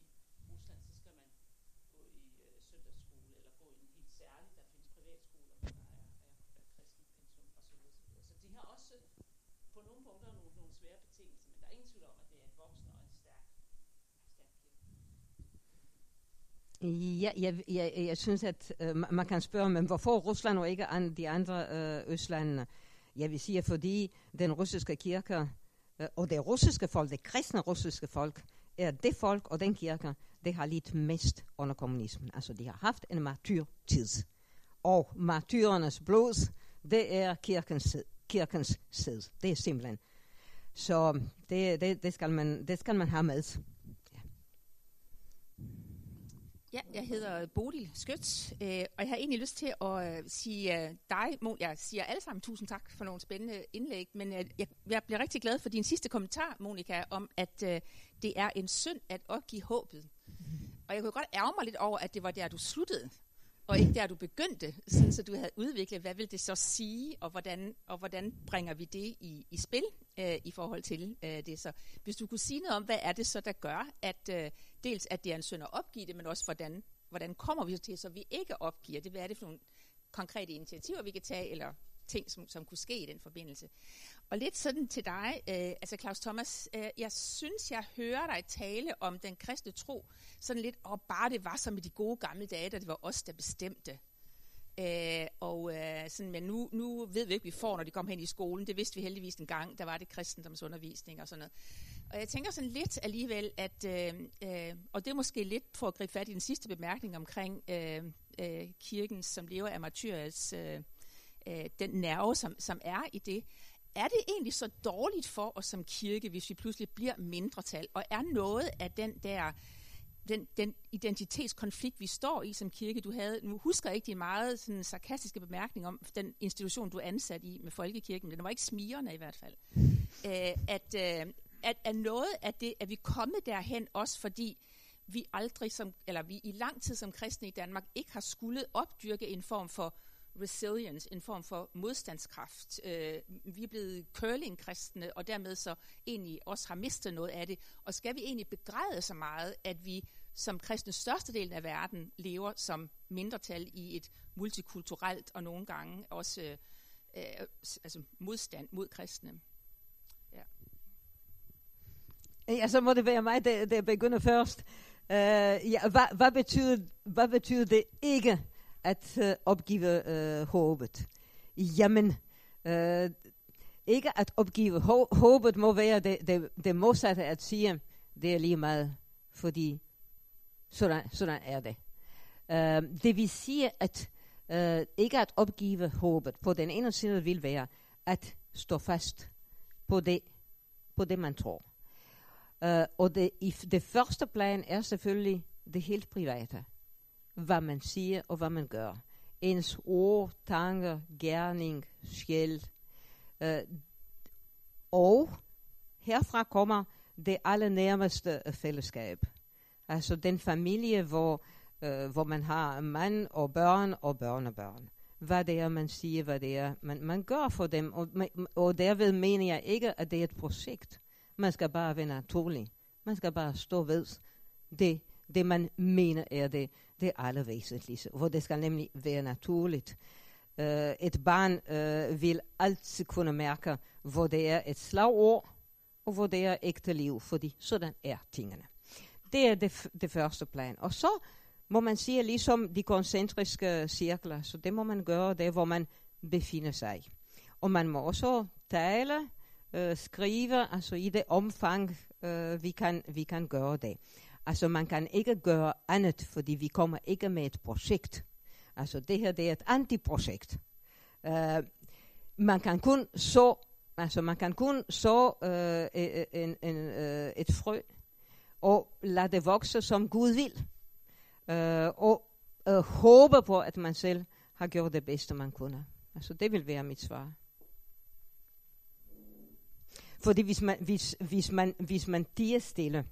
i Rusland, så skal man gå i øh, søndagsskole, på i en helt særlig, der findes privatskoler, hvor der er, er, er kristen pensum osv. osv. Så de har også på nogle punkter nogle, nogle svære betingelser, men der er ingen tvivl om, at det er en voksen og en stærk, stærk kirke. Ja, jeg, jeg, jeg synes, at øh, man- man kan spørge, men hvorfor Rusland og ikke an, de andre øh, østlandene? Jeg vil sige, fordi den russiske kirke, øh, og det russiske folk, det kristne russiske folk, er det folk og den kirke, det har lidt mest under kommunismen. Altså, de har haft en martyrtid. Og martyrernes blod, det er kirkens, kirkens sæd. Det er simpelthen. Så det, det, det, skal man, det skal man have med. Ja, jeg hedder Bodil Skøts, øh, og jeg har egentlig lyst til at øh, sige øh, dig, Mon, jeg siger alle sammen tusind tak for nogle spændende indlæg, men øh, jeg, jeg bliver rigtig glad for din sidste kommentar, Monika, om at øh, det er en synd at opgive håbet. Og jeg kunne godt ærge mig lidt over, at det var der, du sluttede, og ikke der, du begyndte, sådan så du havde udviklet, hvad vil det så sige, og hvordan, og hvordan bringer vi det i, i spil øh, i forhold til øh, det. Så hvis du kunne sige noget om, hvad er det så, der gør, at øh, dels at det er en synd at opgive det, men også hvordan, hvordan kommer vi så til, så vi ikke opgiver det? Hvad er det for nogle konkrete initiativer, vi kan tage, eller ting, som, som kunne ske i den forbindelse? Og lidt sådan til dig, øh, altså Claus Thomas, øh, jeg synes, jeg hører dig tale om den kristne tro, sådan lidt, og bare det var som i de gode gamle dage, da det var os, der bestemte. Øh, og øh, sådan, men nu, nu ved vi ikke, vi får, når de kom hen i skolen. Det vidste vi heldigvis en gang. Der var det kristendomsundervisning og sådan noget. Og jeg tænker sådan lidt alligevel, at, øh, øh, og det er måske lidt for at gribe fat i den sidste bemærkning omkring øh, øh, kirken, som lever af martyrets øh, øh, den nerve, som, som er i det. Er det egentlig så dårligt for os som kirke, hvis vi pludselig bliver mindretal? Og er noget af den der den, den identitetskonflikt, vi står i som kirke, du havde, nu husker jeg ikke de meget sådan, sarkastiske bemærkninger om den institution, du er ansat i med folkekirken, den var ikke smirende i hvert fald, øh, at, øh, at, at noget af det, at vi er kommet derhen, også fordi vi aldrig som, eller vi i lang tid som kristne i Danmark ikke har skulle opdyrke en form for resilience, en form for modstandskraft. Øh, vi er blevet curling-kristne, og dermed så egentlig også har mistet noget af det. Og skal vi egentlig begræde så meget, at vi som kristne størstedelen af verden lever som mindretal i et multikulturelt og nogle gange også øh, øh, altså modstand mod kristne? Ja, så må det være mig, der, der begynder først. Uh, ja, hvad, hvad, betyder, hvad betyder det ikke at uh, opgive uh, håbet? Jamen, uh, ikke at opgive hå- håbet må være det, det, det modsatte at sige, det er lige meget, fordi sådan, sådan er det. Uh, det vil sige, at uh, ikke at opgive håbet på den ene side vil være at stå fast på det, på det man tror. Uh, og det, i det første plan er selvfølgelig det helt private. Hvad man siger og hvad man gør. Ens ord, tanker, gerning, sjæl. Uh, og herfra kommer det allernærmeste fællesskab. Altså den familie, hvor, uh, hvor man har mand og børn og børnebørn. Hvad det er, man siger, hvad det er, man, man gør for dem. Og, og derved mener jeg ikke, at det er et projekt man skal bare være naturlig. Man skal bare stå ved det, det man mener er det, det allervæsentligste. Hvor det skal nemlig være naturligt. Uh, et barn uh, vil altid kunne mærke, hvor det er et slagord, og hvor det er ægte liv, fordi sådan er tingene. Det er det, det første plan. Og så må man sige, ligesom de koncentriske cirkler, så det må man gøre der, hvor man befinder sig. Og man må også tale øh, skrive, altså i det omfang, øh, vi, kan, vi kan gøre det. Altså man kan ikke gøre andet, fordi vi kommer ikke med et projekt. Altså det her, det er et antiprojekt. Uh, man kan kun så, altså man kan kun så uh, en, en, uh, et frø, og lade det vokse som Gud vil. Uh, og uh, håbe på, at man selv har gjort det bedste, man kunne. Altså det vil være mit svar. Fordi hvis man, hvis, hvis man, hvis man tiger stille,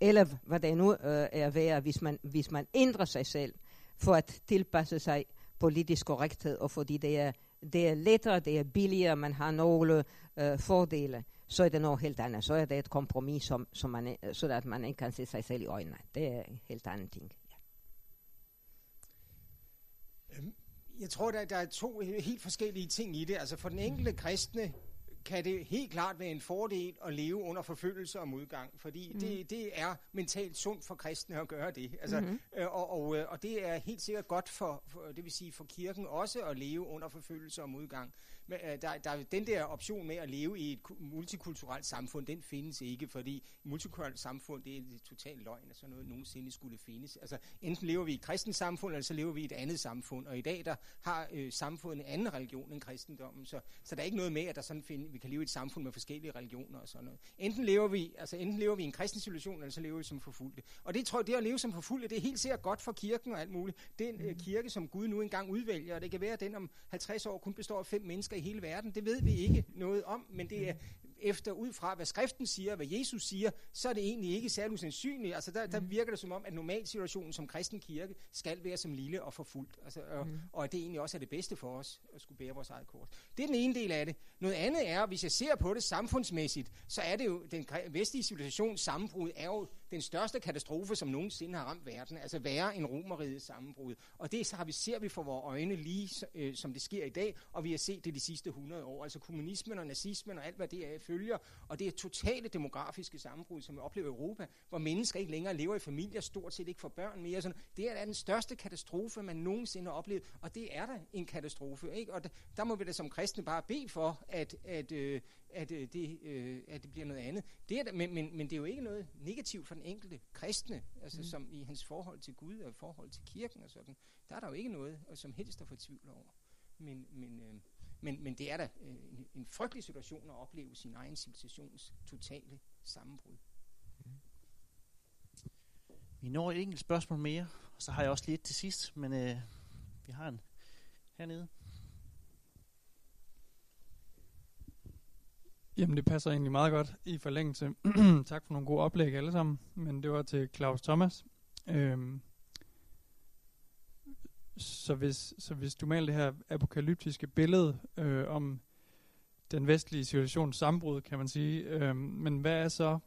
eller hvad det nu øh, er værd, hvis man, hvis man ændrer sig selv for at tilpasse sig politisk korrekthed, og fordi det er, det er lettere, det er billigere, man har nogle øh, fordele, så er det noget helt andet. Så er det et kompromis, som, som man, øh, så at man ikke kan se sig selv i øjnene. Det er en helt anden ting. Ja. Jeg tror, der, der er to helt forskellige ting i det. Altså for den enkelte kristne kan det helt klart være en fordel at leve under forfølgelse og modgang, fordi mm. det, det er mentalt sundt for kristne at gøre det. Altså, mm-hmm. øh, og, og, øh, og det er helt sikkert godt for, for, det vil sige for kirken også at leve under forfølgelse og modgang. Men, øh, der, der, den der option med at leve i et multikulturelt samfund, den findes ikke, fordi multikulturelt samfund, det er et totalt løgn, at sådan noget nogensinde skulle findes. Altså, enten lever vi i et kristent samfund, eller så lever vi i et andet samfund, og i dag der har øh, samfundet en anden religion end kristendommen, så, så der er ikke noget med, at der sådan find, vi kan leve i et samfund med forskellige religioner og sådan noget. Enten lever vi, altså enten lever vi i en kristen situation, eller så lever vi som forfulgte. Og det tror jeg, det at leve som forfulgte, det er helt sikkert godt for kirken og alt muligt. Den øh, kirke, som Gud nu engang udvælger, og det kan være, at den om 50 år kun består af fem mennesker i hele verden. Det ved vi ikke noget om, men det er efter ud fra, hvad skriften siger, hvad Jesus siger, så er det egentlig ikke særlig usandsynligt. Altså der, der mm. virker det som om, at normalsituationen som kristen kirke skal være som lille og forfulgt. Altså, og, mm. og det egentlig også er det bedste for os at skulle bære vores eget kort. Det er den ene del af det. Noget andet er, hvis jeg ser på det samfundsmæssigt, så er det jo, den vestlige civilisations sammenbrud er jo den største katastrofe, som nogensinde har ramt verden, altså værre end romerrigets sammenbrud. Og det så har vi, ser vi for vores øjne lige, øh, som det sker i dag, og vi har set det de sidste 100 år. Altså kommunismen og nazismen og alt, hvad det er, følger. Og det er totale demografiske sammenbrud, som vi oplever i Europa, hvor mennesker ikke længere lever i familier, stort set ikke får børn mere. Sådan. Det er den største katastrofe, man nogensinde har oplevet, og det er da en katastrofe. Ikke? Og der, der må vi da som kristne bare bede for, at, at, øh, at, øh, det, øh, at det bliver noget andet. Det er men, men, men det er jo ikke noget negativt for den enkelte kristne, altså mm. som i hans forhold til Gud og forhold til kirken og sådan. Der er der jo ikke noget som helst at få tvivl over. Men, men, øh, men, men det er da øh, en, en frygtelig situation at opleve sin egen civilisations totale sammenbrud. Vi når et enkelt spørgsmål mere, og så har jeg også lidt til sidst, men øh, vi har en hernede. Jamen, det passer egentlig meget godt i forlængelse. (clears throat) tak for nogle gode oplæg alle sammen, men det var til Claus Thomas. Øhm, så, hvis, så hvis du maler det her apokalyptiske billede øh, om den vestlige situations sammenbrud, kan man sige, øh, men hvad er så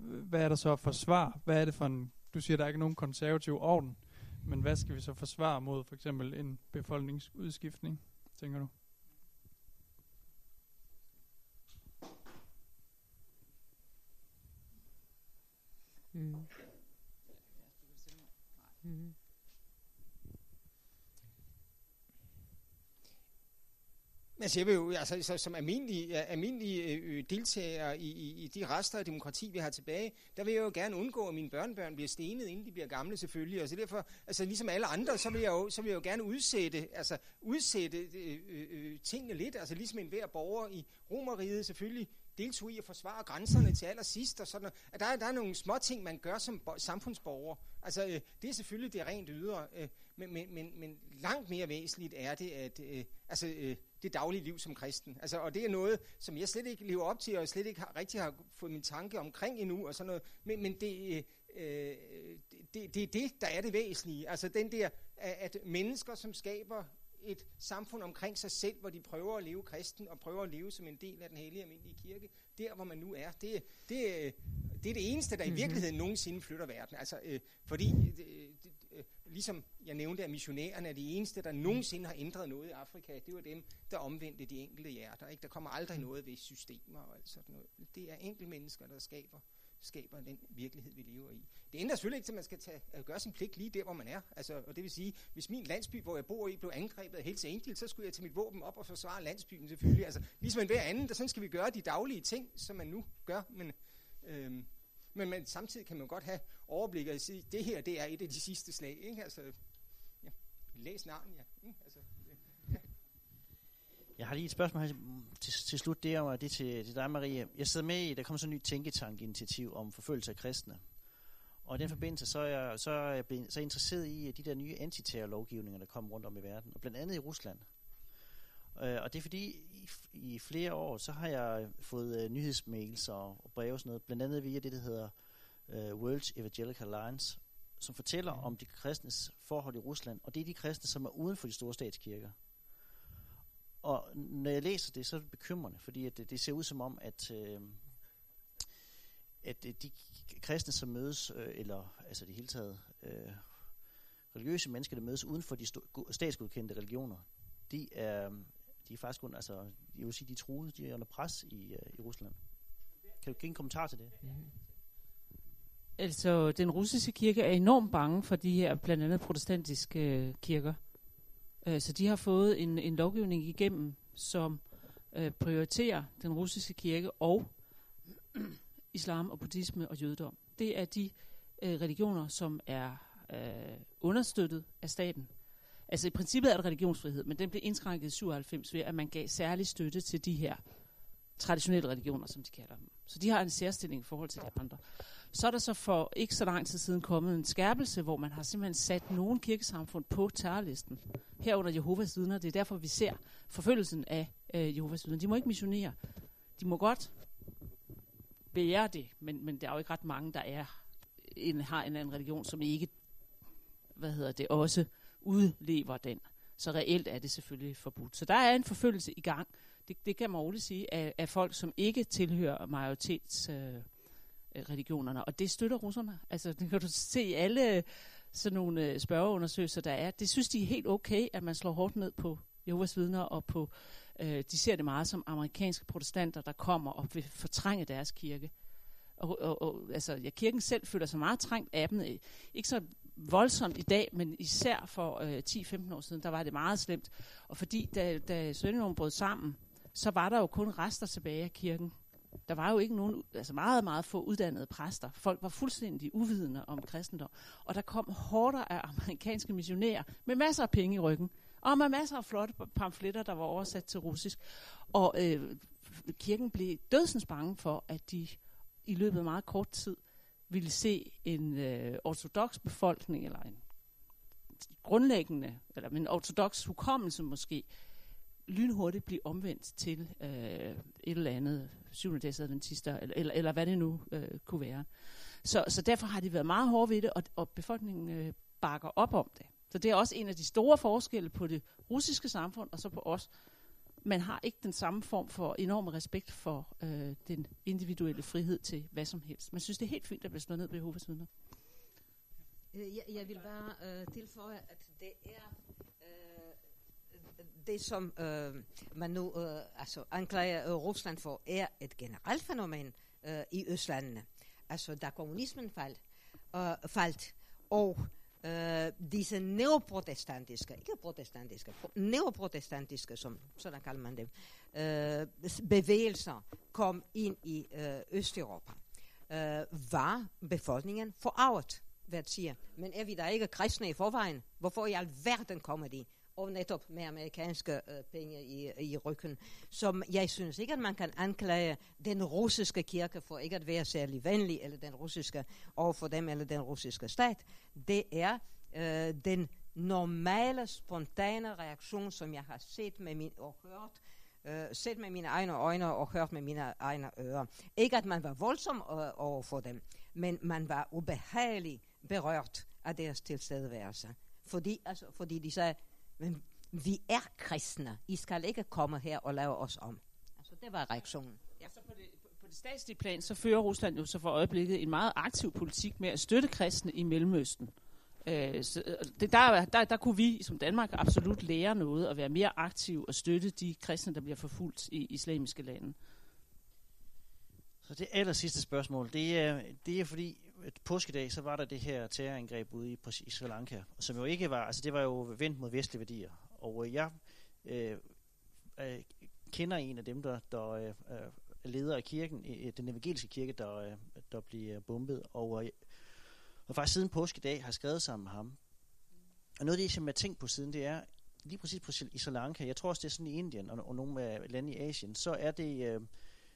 hvad er der så for svar? Hvad er det for en, du siger, der er ikke nogen konservativ orden, men hvad skal vi så forsvare mod for eksempel en befolkningsudskiftning, tænker du? Mm. Mm. Altså jeg vil jo, altså, så, som almindelige, almindelige øh, deltagere i, i, i de rester af demokrati, vi har tilbage, der vil jeg jo gerne undgå, at mine børnebørn bliver stenet, inden de bliver gamle selvfølgelig. Og så derfor, altså ligesom alle andre, så vil jeg jo, så vil jeg jo gerne udsætte, altså udsætte øh, øh, øh tingene lidt. Altså ligesom enhver borger i Romeriet selvfølgelig deltog i at forsvare grænserne til allersidst, og sådan at der, er, der er nogle små ting, man gør som samfundsborger. Altså, øh, det er selvfølgelig det rent ydre, øh, men, men, men, men langt mere væsentligt er det, at øh, altså, øh, det daglige liv som kristen. Altså, og det er noget, som jeg slet ikke lever op til, og slet ikke har, rigtig har fået min tanke omkring endnu, og sådan noget. Men, men det, øh, øh det, det er det, der er det væsentlige. Altså den der, at mennesker, som skaber et samfund omkring sig selv, hvor de prøver at leve kristen og prøver at leve som en del af den hellige almindelige kirke, der hvor man nu er, det, det, det er det eneste, der i mhm. virkeligheden nogensinde flytter verden. Altså, øh, fordi, øh, øh, ligesom jeg nævnte, at missionærerne er de eneste, der nogensinde har ændret noget i Afrika. Det var dem, der omvendte de enkelte hjerter. Ikke? Der kommer aldrig noget ved systemer og alt sådan noget. Det er enkelte mennesker, der skaber skaber den virkelighed, vi lever i. Det ændrer selvfølgelig ikke til, at man skal tage, at gøre sin pligt lige der, hvor man er. Altså, og det vil sige, hvis min landsby, hvor jeg bor i, blev angrebet af så enkelt, så skulle jeg tage mit våben op og forsvare landsbyen selvfølgelig. Altså, ligesom en hver anden, der sådan skal vi gøre de daglige ting, som man nu gør. Men, øhm, men, man, samtidig kan man godt have overblik og sige, det her, det er et af de sidste slag. Ikke? Altså, ja, læs navnet, ja. Jeg har lige et spørgsmål her til, til slut. Det er det til, til dig, Marie. Jeg sidder med i, der kommer sådan en ny tænketank-initiativ om forfølgelse af kristne. Og i den forbindelse, så er jeg, så er jeg blevet, så er jeg interesseret i de der nye antiterrorlovgivninger, der kommer rundt om i verden. Og blandt andet i Rusland. Øh, og det er fordi, i, i flere år, så har jeg fået uh, nyhedsmails og, og breve og sådan noget. Blandt andet via det, der hedder uh, World Evangelical Alliance, som fortæller om de kristnes forhold i Rusland. Og det er de kristne, som er uden for de store statskirker. Og når jeg læser det, så er det bekymrende, fordi at det, det ser ud som om, at, øh, at de kristne, som mødes, øh, eller altså det hele taget øh, religiøse mennesker, der mødes uden for de statsgodkendte religioner, de er, de er faktisk under, altså, jeg vil sige, de er truet, de er under pres i, øh, i Rusland. Kan du give en kommentar til det? Mm-hmm. Altså, den russiske kirke er enormt bange for de her blandt andet protestantiske øh, kirker. Øh, så de har fået en, en lovgivning igennem, som øh, prioriterer den russiske kirke og (clears throat) islam og buddhisme og jødedom. Det er de øh, religioner, som er øh, understøttet af staten. Altså i princippet er det religionsfrihed, men den blev indskrænket i 97 ved, at man gav særlig støtte til de her traditionelle religioner, som de kalder dem. Så de har en særstilling i forhold til de andre. Så er der så for ikke så lang tid siden kommet en skærpelse, hvor man har simpelthen sat nogle kirkesamfund på terrorlisten. Herunder Jehovas vidner. Det er derfor, vi ser forfølgelsen af øh, Jehovas vidner. De må ikke missionere. De må godt bære det, men, men der er jo ikke ret mange, der er en, har en anden religion, som ikke hvad hedder det, også udlever den. Så reelt er det selvfølgelig forbudt. Så der er en forfølgelse i gang. Det, det kan man roligt sige, af, af folk, som ikke tilhører majoritets... Øh, øh, Øh, religionerne. Og det støtter russerne. Altså, det kan du se i alle øh, sådan nogle øh, spørgeundersøgelser, der er. Det synes de er helt okay, at man slår hårdt ned på Jehovas vidner og på, øh, de ser det meget som amerikanske protestanter, der kommer og vil fortrænge deres kirke. Og, og, og altså, ja, kirken selv føler sig meget trængt af dem. Ikke så voldsomt i dag, men især for øh, 10-15 år siden, der var det meget slemt. Og fordi da, da Sønderjylland brød sammen, så var der jo kun rester tilbage af kirken. Der var jo ikke nogen, altså meget, meget få uddannede præster. Folk var fuldstændig uvidende om kristendom. Og der kom hårder af amerikanske missionærer med masser af penge i ryggen. Og med masser af flotte pamfletter, der var oversat til russisk. Og øh, kirken blev dødsens bange for, at de i løbet af meget kort tid ville se en øh, ortodox befolkning, eller en grundlæggende, eller en ortodox hukommelse måske, lynhurtigt blive omvendt til øh, et eller andet syvende adventister, eller, eller, eller hvad det nu øh, kunne være. Så, så derfor har de været meget hårde ved det, og, og befolkningen øh, bakker op om det. Så det er også en af de store forskelle på det russiske samfund, og så på os. Man har ikke den samme form for enorm respekt for øh, den individuelle frihed til hvad som helst. Man synes, det er helt fint at blive slået ned ved Jehovas vidner. Øh, jeg, jeg vil bare øh, tilføje, at det er det, som øh, man nu øh, altså anklager øh, Rusland for, er et generelt fænomen øh, i Østlandene. Altså, da kommunismen faldt, øh, faldt og øh, disse neoprotestantiske, ikke protestantiske, neoprotestantiske, som sådan kalder man dem, øh, bevægelser kom ind i øh, Østeuropa, øh, var befolkningen forarvet, hvad siger. Men er vi da ikke kristne i forvejen? Hvorfor i alverden kommer de? Og netop med amerikanske øh, penge i, i ryggen. Som jeg synes ikke, at man kan anklage den russiske kirke for ikke at være særlig venlig, eller den russiske overfor dem, eller den russiske stat. Det er øh, den normale, spontane reaktion, som jeg har set med min, og hørt, øh, set med mine egne øjne og hørt med mine egne ører. Ikke at man var voldsom øh, over for dem, men man var ubehageligt berørt af deres tilstedeværelse. Fordi, altså, fordi de sagde, men vi er kristne. I skal ikke komme her og lave os om. Altså, det var reaktionen. Ja. Så på det, på det statslige plan, så fører Rusland jo så for øjeblikket en meget aktiv politik med at støtte kristne i Mellemøsten. Øh, så øh, det, der, der, der kunne vi som Danmark absolut lære noget og være mere aktiv og støtte de kristne, der bliver forfulgt i islamiske lande. Så det aller sidste spørgsmål, det er, det er fordi, et påskedag, så var der det her terrorangreb ude i, i Sri Lanka, som jo ikke var, altså det var jo vendt mod vestlige værdier. Og øh, jeg øh, øh, kender en af dem, der, der øh, er leder af kirken, øh, den evangeliske kirke, der, øh, der bliver bombet, og, øh, og faktisk siden påskedag har skrevet sammen med ham. Og noget af det, som jeg har tænkt på siden, det er, lige præcis på, i Sri Lanka, jeg tror også, det er sådan i Indien og, og nogle af lande i Asien, så er det, øh,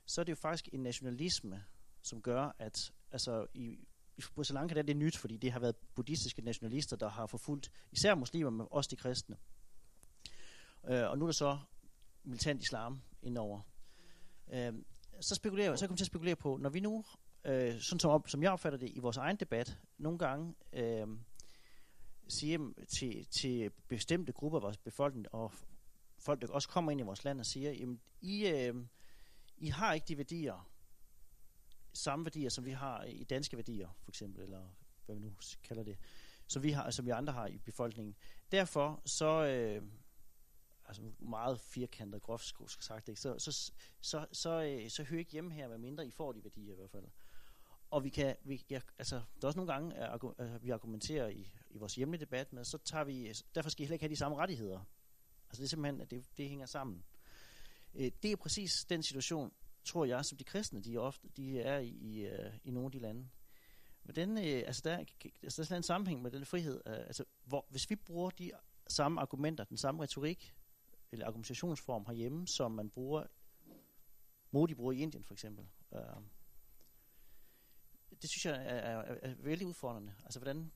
så er det jo faktisk en nationalisme, som gør, at altså i, i Sri Lanka der er det nyt, fordi det har været buddhistiske nationalister, der har forfulgt især muslimer, men også de kristne. Øh, og nu er der så militant islam indover. Øh, så spekulerer så kommer til at spekulere på, når vi nu, øh, sådan som, som jeg opfatter det i vores egen debat, nogle gange øh, siger til, til bestemte grupper af vores befolkning, og folk, der også kommer ind i vores land og siger, jamen, I, øh, I har ikke de værdier, samme værdier, som vi har i danske værdier, for eksempel, eller hvad vi nu kalder det, som vi, har, som vi andre har i befolkningen. Derfor så, øh, altså meget firkantet, groft sagt, ikke? så, så, så, så, øh, så hører ikke hjemme her, hvad mindre I får de værdier i hvert fald. Og vi kan, vi, ja, altså, der er også nogle gange, at vi argumenterer i, i vores hjemlige debat med, så tager vi, derfor skal I heller ikke have de samme rettigheder. Altså det er simpelthen, at det, det hænger sammen. Øh, det er præcis den situation, tror jeg, som de kristne, de, er ofte, de er i, i, øh, i nogle af de lande. Hvordan, øh, altså der, altså der er en sammenhæng med den frihed. Øh, altså, hvor, hvis vi bruger de samme argumenter, den samme retorik, eller argumentationsform herhjemme, som man bruger, Modi bruger i Indien for eksempel. Øh, det synes jeg er, er, er, er vældig udfordrende. Altså hvordan,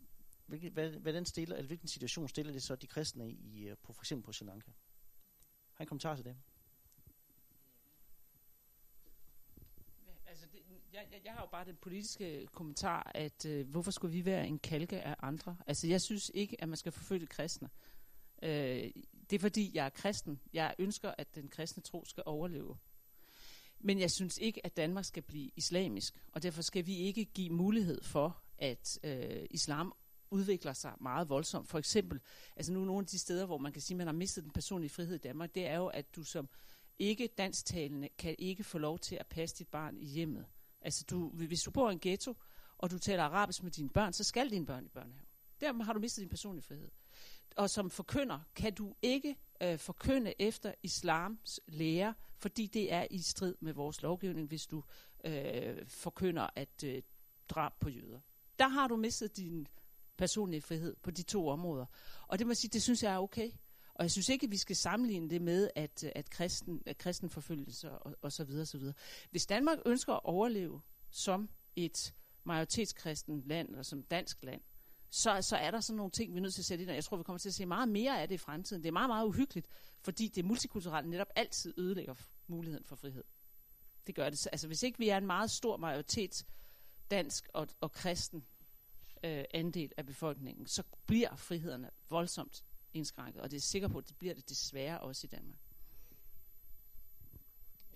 hvilke, hvad, hvad den stiller, eller hvilken situation stiller det så de kristne i, øh, på, for eksempel på Sri Lanka? Har en kommentar til det? Altså, det, jeg, jeg, jeg har jo bare den politiske kommentar, at øh, hvorfor skulle vi være en kalke af andre? Altså, jeg synes ikke, at man skal forfølge kristne. Øh, det er fordi, jeg er kristen. Jeg ønsker, at den kristne tro skal overleve. Men jeg synes ikke, at Danmark skal blive islamisk, og derfor skal vi ikke give mulighed for, at øh, islam udvikler sig meget voldsomt. For eksempel, altså nu nogle af de steder, hvor man kan sige, at man har mistet den personlige frihed i Danmark, det er jo, at du som ikke dansktalende kan ikke få lov til at passe dit barn i hjemmet. Altså du, hvis du bor i en ghetto, og du taler arabisk med dine børn, så skal dine børn i børnehave. Dermed har du mistet din personlige frihed. Og som forkynder kan du ikke øh, forkynde efter islams lære, fordi det er i strid med vores lovgivning, hvis du øh, forkynder at øh, drab på jøder. Der har du mistet din personlige frihed på de to områder. Og det må jeg sige, det synes jeg er okay. Og jeg synes ikke, at vi skal sammenligne det med, at, øh, at, kristen, at kristen forfølgelse og, og så videre, så videre. Hvis Danmark ønsker at overleve som et majoritetskristen land, eller som dansk land, så, så er der sådan nogle ting, vi er nødt til at sætte ind, og jeg tror, vi kommer til at se meget mere af det i fremtiden. Det er meget, meget uhyggeligt, fordi det multikulturelle netop altid ødelægger muligheden for frihed. Det gør det. Altså hvis ikke vi er en meget stor majoritet dansk og, og kristen øh, andel af befolkningen, så bliver frihederne voldsomt indskrænket, og det er sikker på, at det bliver det desværre også i Danmark.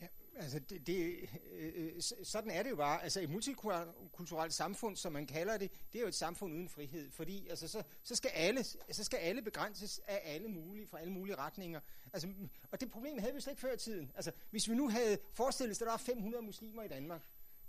Ja, Altså, det, det, øh, øh sådan er det jo bare. Altså, et multikulturelt samfund, som man kalder det, det er jo et samfund uden frihed. Fordi altså, så, så, skal alle, så skal alle begrænses af alle mulige, fra alle mulige retninger. Altså, og det problem havde vi slet ikke før i tiden. Altså, hvis vi nu havde forestillet os, at der var 500 muslimer i Danmark,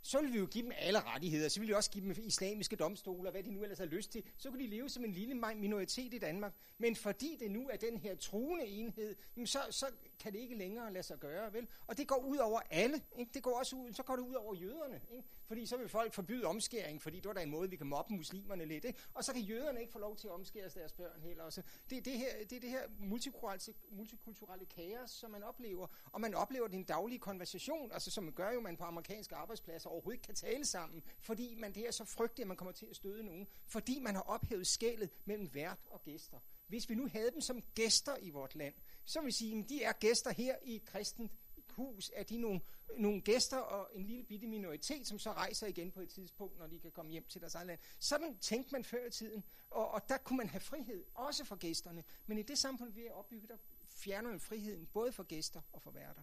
så ville vi jo give dem alle rettigheder. Så ville vi også give dem islamiske domstole, og hvad de nu ellers har lyst til. Så kunne de leve som en lille minoritet i Danmark. Men fordi det nu er den her truende enhed, så, så kan det ikke længere lade sig gøre, vel? Og det går ud over alle. Ikke? Det går også ud, så går det ud over jøderne. Ikke? Fordi så vil folk forbyde omskæring, fordi det var da en måde, vi kan mobbe muslimerne lidt. Ikke? Og så kan jøderne ikke få lov til at omskære deres børn heller. Også. Det, det, her, det er det her multikulturelle, multikulturelle kaos, som man oplever. Og man oplever den daglige konversation, altså som man gør jo, man på amerikanske arbejdspladser overhovedet ikke kan tale sammen, fordi man det er så frygteligt, at man kommer til at støde nogen. Fordi man har ophævet skælet mellem vært og gæster. Hvis vi nu havde dem som gæster i vort land, så vil vi sige, at de er gæster her i et kristent hus, er de nogle, nogle gæster og en lille bitte minoritet, som så rejser igen på et tidspunkt, når de kan komme hjem til deres eget land. Sådan tænkte man før i tiden, og, og der kunne man have frihed, også for gæsterne. Men i det samfund, vi er opbygget, der fjerner man friheden, både for gæster og for værter.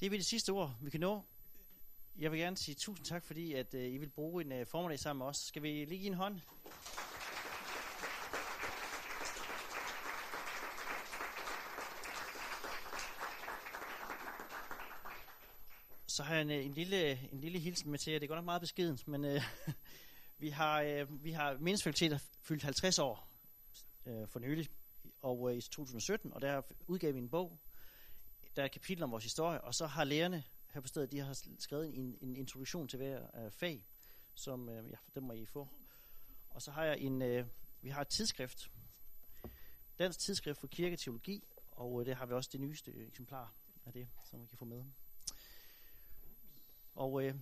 Det er det sidste ord, vi kan nå. Jeg vil gerne sige tusind tak, fordi at, uh, I vil bruge en uh, formiddag sammen med os. Skal vi lige give en hånd? Så har jeg en, øh, en, lille, en lille hilsen med til jer. Det er godt nok meget beskedent, men øh, (laughs) vi har, øh, vi har mindesfakulteter fyldt 50 år øh, for nylig, og øh, i 2017, og der udgav vi en bog, der er et kapitel om vores historie, og så har lærerne her på stedet, de har skrevet en, en introduktion til hver øh, fag, som øh, ja, dem må I få. Og så har jeg en, øh, vi har et tidsskrift, Dansk Tidsskrift for Kirketeologi, og øh, det har vi også det nyeste øh, eksemplar af det, som vi kan få med. Og øh,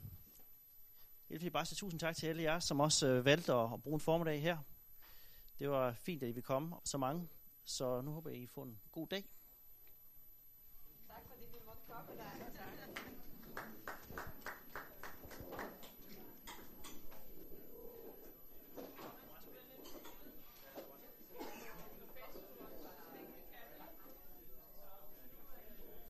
jeg vil bare sige tusind tak til alle jer, som også øh, valgte at, at bruge en formiddag her. Det var fint, at I ville komme, så mange. Så nu håber jeg, I får en god dag. Tak fordi vi måtte komme. Der.